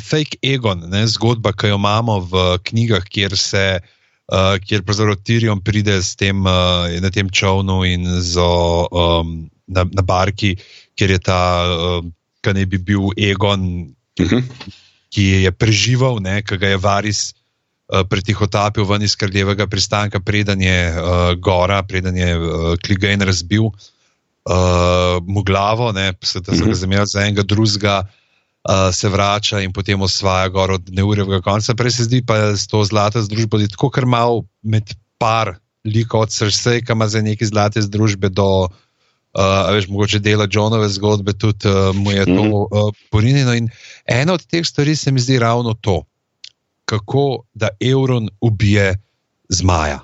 fake Egon, ne, zgodba, ki jo imamo v knjigah, kjer se. Uh, kjer pravzaprav Tirion pride tem, uh, na tem čovnu in zo, um, na, na barki, kjer je ta, uh, ki naj bi bil Egon, Uh -huh. ki je preživel, ki ga je Varis uh, pretihotapil ven iz kraljevega pristanka, preden je uh, gora, preden je uh, Kligajn razbil uh, mu glavo, ne, se, da so ga Mhm. zamenjali za enega drugega. Uh, se vrača in potem osvaja gor od neurjevega konca. Prej se zdi, pa s to zlato združbo, da je tako kar mal med par likov od srca, ki ima za neke zlate združbe do, uh, veš, mogoče dela Johnove zgodbe, tudi uh, mu je to Mhm. uh, porinjeno. In ena od teh stvari se mi zdi ravno to, kako da Euron ubije zmaja.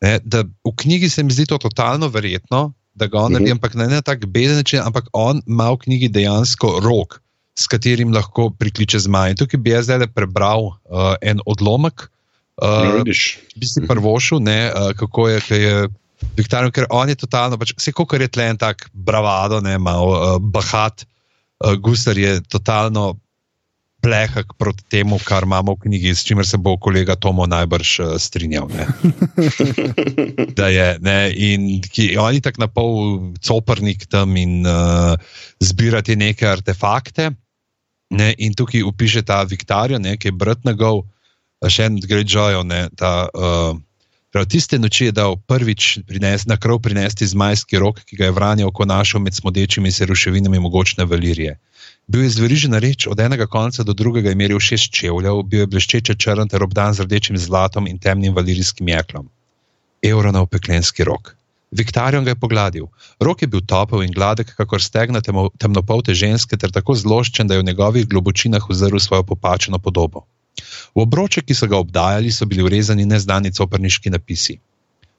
Ne, da v knjigi se mi zdi to totalno verjetno, da ga on naredi, ampak ne na tak beden način, ampak on ima v knjigi dejansko rok, s katerim lahko prikliče zmaj. In tukaj bi jaz zdaj prebral uh, en odlomek, uh, bi si prvošil, ne, uh, kako je. kaj je Viktorijan, ker on je totalno, pač, vse kako je tlen tak bravado, ne, malo uh, bahat, uh, gusar je totalno plehak proti temu, kar imamo v knjigi, s čimer se bo kolega Tomo najbrž uh, strinjal. Ne. Da je, ne, in ki, on je tako na pol coprnik tam in uh, zbirati neke artefakte. Ne, in tukaj upiše ta Viktorijan, ki je brat njegov, še en Greyjoy, ne, ta. Uh, Prav tiste noči je dal prvič prines, na krov prinesti zmajski rok, ki ga je vranjal, ko našel med smodečimi se ruševinami mogočne valirije. Bil je zverižen reč, od enega konca do drugega je meril šest čevljev, bil je bleščeče črn ter obdan z rdečim zlatom in temnim valirijskim jeklom. Euronov peklenski rok. Viktarion ga je pogladil. Rok je bil topel in gladek, kakor stegna temo, temnopolte ženske, ter tako zloščen, da je v njegovih globočinah uzrl svojo popačeno podobo. V obroče, ki so ga obdajali, so bili urezani neznani coprniški napisi.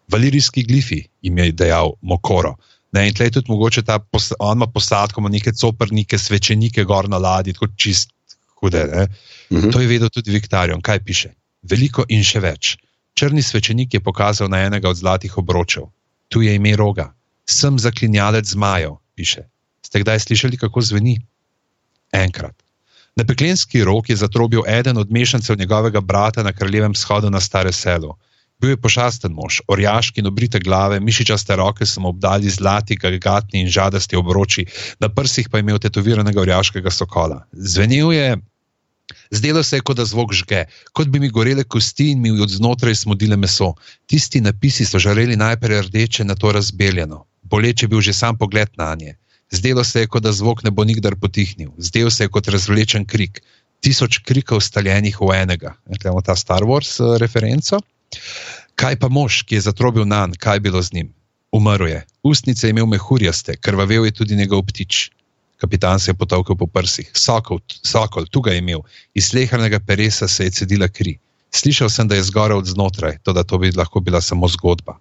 Valirijski glifi, jim je dejal Mokoro. Ne, in tleh tudi mogoče ta, pos, on ima posadko, ima neke coprnike, svečenike gor na ladji, tako čist hude. Ne. Uh -huh. To je vedel tudi Viktarion, kaj piše. Veliko in še več. Črni svečenik je pokazal na enega od zlatih obročev. Tu je ime roga, sem zaklinjalec zmajev, piše. Ste kdaj slišali, kako zveni? Enkrat. Na peklenski rok je zatrobil eden od mešancev njegovega brata na kraljevem shodu na Stare selo. Bil je pošasten mož, orjaški in obrite glave, mišičaste roke so mu obdali zlati, gagatni in žadasti obroči, na prsih pa je imel tetoviranega orjaškega sokola. Zvenel je, zdelo se je, kot da zvok žge, kot bi mi gorele kosti in mi od znotraj smodile meso. Tisti napisi so žareli najprej rdeče, na to razbeljeno. Boleče je bil že sam pogled na nje. Zdelo se je, kot da zvok ne bo nikdar potihnil, zdel se je kot razvlečen krik, tisoč krikov staljenih v enega. Imamo ta Star Wars uh, referenco. Kaj pa mož, ki je zatrobil nan, kaj je bilo z njim? Umrl je, ustnice je imel mehurjaste, krvavel je tudi njegov ptič. Kapitan se je potovkal po prsih, sokol, sokol tu ga je imel, iz slehrnega peresa se je cedila kri. Slišal sem, da je zgoraj od znotraj, to da to bi lahko bila samo zgodba.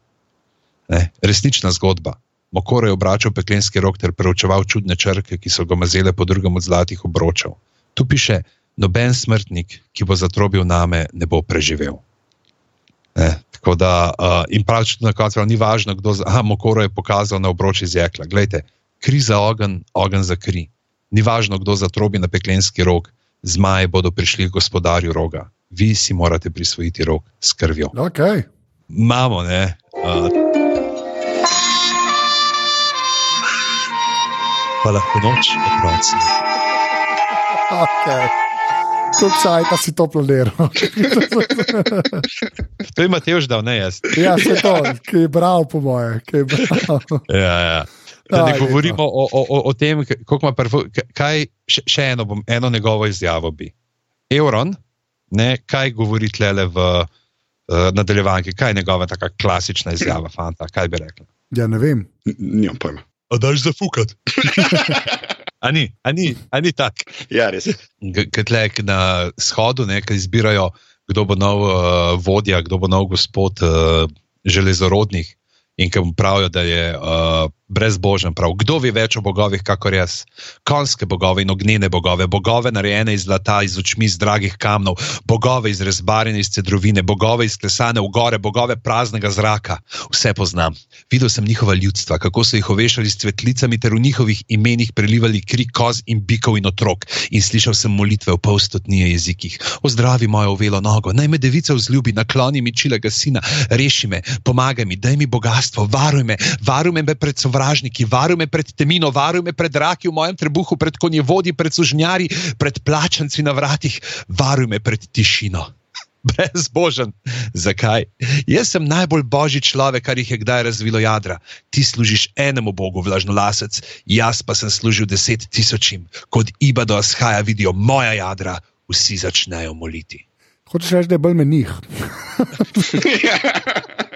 Ne, resnična zgodba. Mokoro je obračal peklenski rok ter preučeval čudne črke, ki so ga mazele po drugem od zlatih obročev. Tu piše: Noben smrtnik, ki bo zatrobil name, ne bo preživel. Ne, tako da, uh, in pravič, na koncu ni važno, kdo za. Mokoro je pokazal na obroči iz jekla. Glejte, kri za ogen, ogen za kri. Ni važno, kdo zatrobi na peklenski rok, zmaji bodo prišli k gospodarju roga. Vi si morate prisvojiti rok s krvjo. Okay. Imamo, ne. Uh, pa lahko noč, otroci. Okay. Kako saj pa si to planiral? To je Mateoš dal, ne jaz. ja, se to, ki je bral, po moje. ki je bral. Ja, ja. Da ne govorimo o, o, o, o tem, kako ima prvo. Kaj, še, eno, bom, eno njegovo izjavo bi. Euron, ne, kaj govori tlele v uh, nadaljevanki, kaj je njegova taka klasična izjava, fanta, kaj bi rekla? Ja, ne vem. Nimam pojma. A daš zafukat? a ni, a ni, a ni tak. Ja, res. Kot le na shodu, ki izbirajo kdo bo nov uh, vodja, kdo bo nov gospod uh, železorodnih in ki mu pravijo, da je uh, brezbožen. Prav. Kdo ve več o bogovih, kakor jaz? Konske bogove in ognjene bogove, bogove narejene iz zlata, iz očmi, iz dragih kamnov, bogove iz rezbarjene iz cedrovine, bogove iz klesane v gore, bogove praznega zraka. Vse poznam. Videl sem njihova ljudstva, kako so jih ovešali s cvetlicami ter v njihovih imenih prelivali kri koz in bikov in otrok. In slišal sem molitve v polstotnije jezikih. Ozdravi mojo uvelo nogo, naj me devica vzljubi, nakloni mi čilega sina, reši me, pomagaj mi, daj mi bogatstvo, varuj me, varuj me pred sovražniki sovražniki, varuj me pred temino, varuj me pred raki v mojem trebuhu, pred konjevodi, pred sužnjari, pred plačanci na vratih, varuj me pred tišino. Brezbožen. Zakaj? Jaz sem najbolj božji človek, kar jih je kdaj razvilo jadra. Ti služiš enemu bogu, vlažno lasec, jaz pa sem služil deset tisočim. Kot iba do ashaja vidijo moja jadra, vsi začnejo moliti. Hočeš reči, da je bolj menih.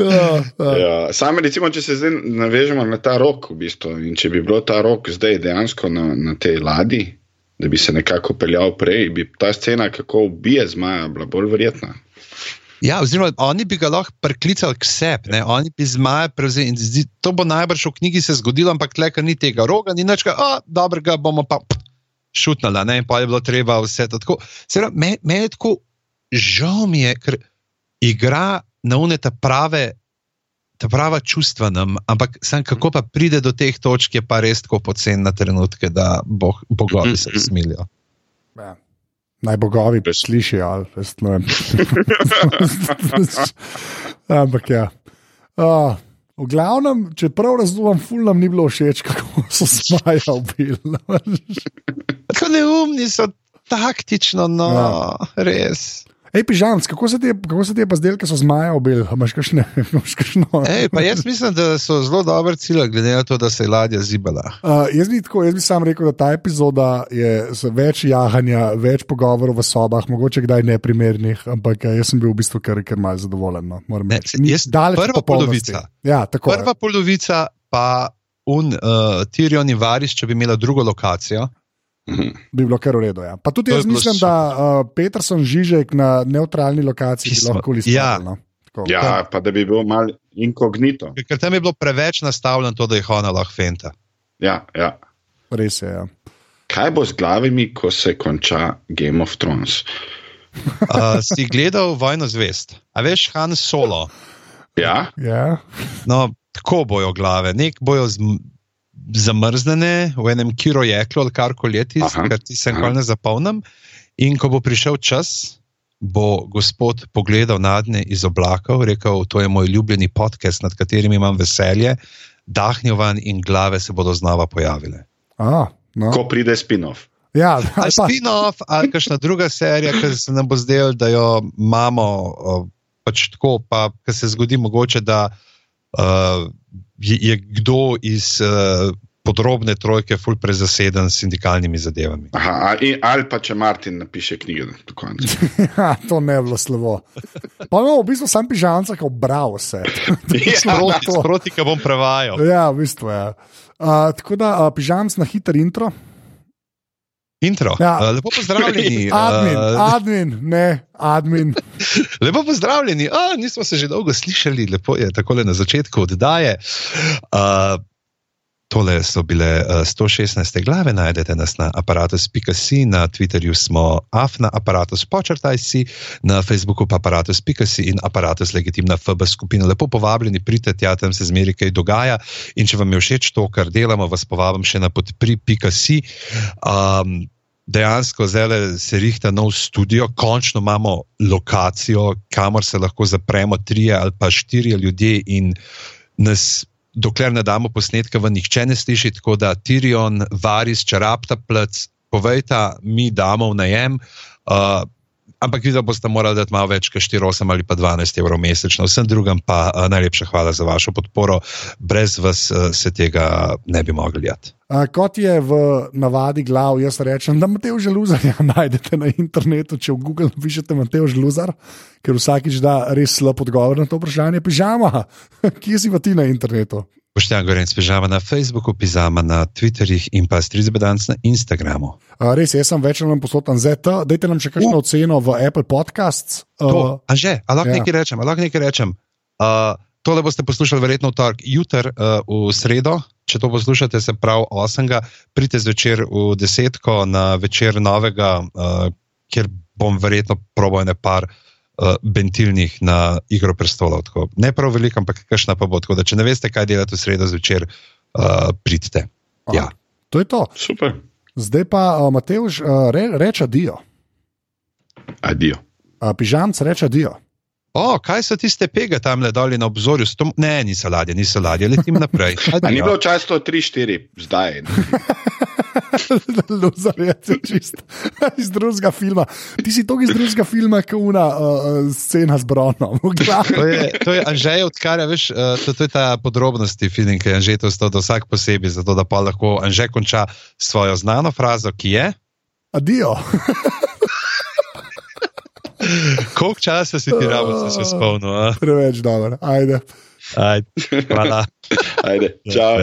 Ja, ja. Same, recimo, če se zdaj navežemo na ta rok, v bistvu, in če bi bilo ta rok zdaj dejansko na, na tej ladji, da bi se nekako peljal prej, bi ta scena, kako ubije zmaja, bila bolj verjetna. Ja, oziroma, oni bi ga lahko priklicali k sebi, oni bi zmaja prevzeli. Zdi, to bo najbrž v knjigi se zgodilo, ampak tle, ni tega roga, ni več, da dobrega bomo pa šutnili, ne pa je bilo treba vse to tako. Meni me je tako žal, mi je, ker igra na une ta prave. Ta prava čustva nam, ampak sem, kako pa pride do teh točk, je pa res tako pocen na trenutke, da bo, bogovi se smilijo. Ja. Naj bogovi slišijo, ali ne vem. ampak ja. Uh, v glavnem, če prav razumem, ful nam ni bilo všeč, kako so smajali. Tako neumni so, taktično, no, ja. res. Ej, pižam, kako se ti je pa zdelo, da so zmaja obili? Imaš kakšne? Ej, jaz mislim, da so zelo dobre cilje, glede na to, da se je ladja zibala. Uh, jaz, bi tako, jaz bi sam rekel, da ta epizoda je več jahanja, več pogovorov v sobah, mogoče kdaj neprimernih, ampak jaz sem bil v bistvu kar, kar malce zadovoljen. No. Ne, jaz, prva polovica. Ja, prva polovica pa un uh, Tirion in Varis, če bi imela drugo lokacijo. Bi bilo kar v redu. Ja. Pa tudi jaz mislim, da uh, Peterson Žižek na neutralni lokaciji Pismo. lahko izkoristi. Ja. No? Ja, pa da bi bil mal inkognito. Ker tam je bilo preveč nastavljeno to, da je ona lahko fenta. Ja, ja. Res je. Ja. Kaj bo z glavami, ko se konča Game of Thrones? uh, si gledal Vojno zvest, a veš, Han Solo. Ja. ja. No, tako bojo glave, nek bojo z zamrznjene v enem kiro jeklu ali kar koli leti, ker ti se nikoli ne zapolnim. In ko bo prišel čas, bo gospod pogledal na dne iz oblakov, rekel: To je moj ljubljeni podcast, nad katerim imam veselje, dahnil van in glave se bodo znova pojavile. A, no. Ko pride spin-off. Ja, ali spin-off, ali kakšna druga serija, ki se nam bo zdelo, da jo imamo pač tako, pa se zgodi mogoče, da. Uh, je, je kdo iz uh, podrobne trojke ful prezaseden s sindikalnimi zadevami. Aha, ali, ali pa če Martin napiše knjige do konca. ja, to ne bi bilo slovo. Pa imamo v bistvu sam pižamca, ki obral vse. Sproti, sproti, ki bom prevajal. Ja, v bistvu je. Ja. Uh, tako da uh, pižamc na hiter intro. Intro. Ja. Uh, lepo pozdravljeni. admin, uh, admin, ne, admin. lepo pozdravljeni. A, nismo se že dolgo slišali, lepo je tako le na začetku oddaje. Uh, Tole so bile uh, 116 glave, najdete nas na aparatus.si, na Twitterju smo afna aparatus, počrtaj si, na Facebooku pa aparatus.si in aparatus legitimna FB skupina. Lepo povabljeni, pridite tja, tam se zmeri kaj dogaja. In če vam je všeč to, kar delamo, vas povabim še na podpri.si. Um, Dejansko zdaj se rihta nov studio, končno imamo lokacijo, kamor se lahko zapremo, tri ali pa štiri ljudje in nas dokler ne damo posnetka, v nihče ne sliši, tako da Tirion, Varis, Čarapta, Plec, povejta, mi damo v najem. Uh, ampak videl boste morali dati malo več, kot 4, 8 ali pa 12 evrov mesečno. Vsem drugim pa uh, najlepša hvala za vašo podporo. Brez vas uh, se tega ne bi mogli jati. Uh, kot je v navadi glav, jaz rečem, da Mateo Želuzarja najdete na internetu, če v Google pišete Mateo Želuzar, ker vsakič da res slab odgovor na to vprašanje. Pižama, kje si pa ti na internetu? Poštjan Gorenc, pižama na Facebooku, pižama na Twitterjih in pa Strizbedanc na Instagramu. Uh, res, jaz sem več ali manj posloten ZT. Dajte nam še kakšno uh. oceno v Apple Podcasts. Uh, a že, a lahko ja. nekaj rečem, a lahko nekaj rečem. Uh, tole boste poslušali verjetno v torek, jutr uh, v sredo. Če to poslušate, se pravi 8. pridite zvečer v desetko na večer novega, uh, kjer bom verjetno probo ene par uh, bentilnih na igro prestolov. Tako. Ne prav veliko, ampak kakšna pa bo. Tako da, če ne veste, kaj delate v sredo zvečer, uh, pridite. Ja. To je to. Super. Zdaj pa uh, Mateoš uh, re, reče adijo. Adijo. Uh, Pižamc reče adijo. O, kaj so tiste pege tam le dolje na obzorju? Tom... Ne, niso ladje, niso ladje, letim naprej. Ni bilo čas to 3-4, zdaj. Luzar je čist iz drugega filma. Ti si to iz drugega filma, kot una uh, scena z Bronom. to je, to je Anžej, odkar je, veš, uh, to, to je ta podrobnosti film, ki je Anžej to stalo vsak posebej, zato da pa lahko Anžej konča svojo znano frazo, ki je. Adijo. Koliko časa si ti rabo, da se spomniš? Preveč dobro, ajde. Ajde, hvala. Ajde, čau.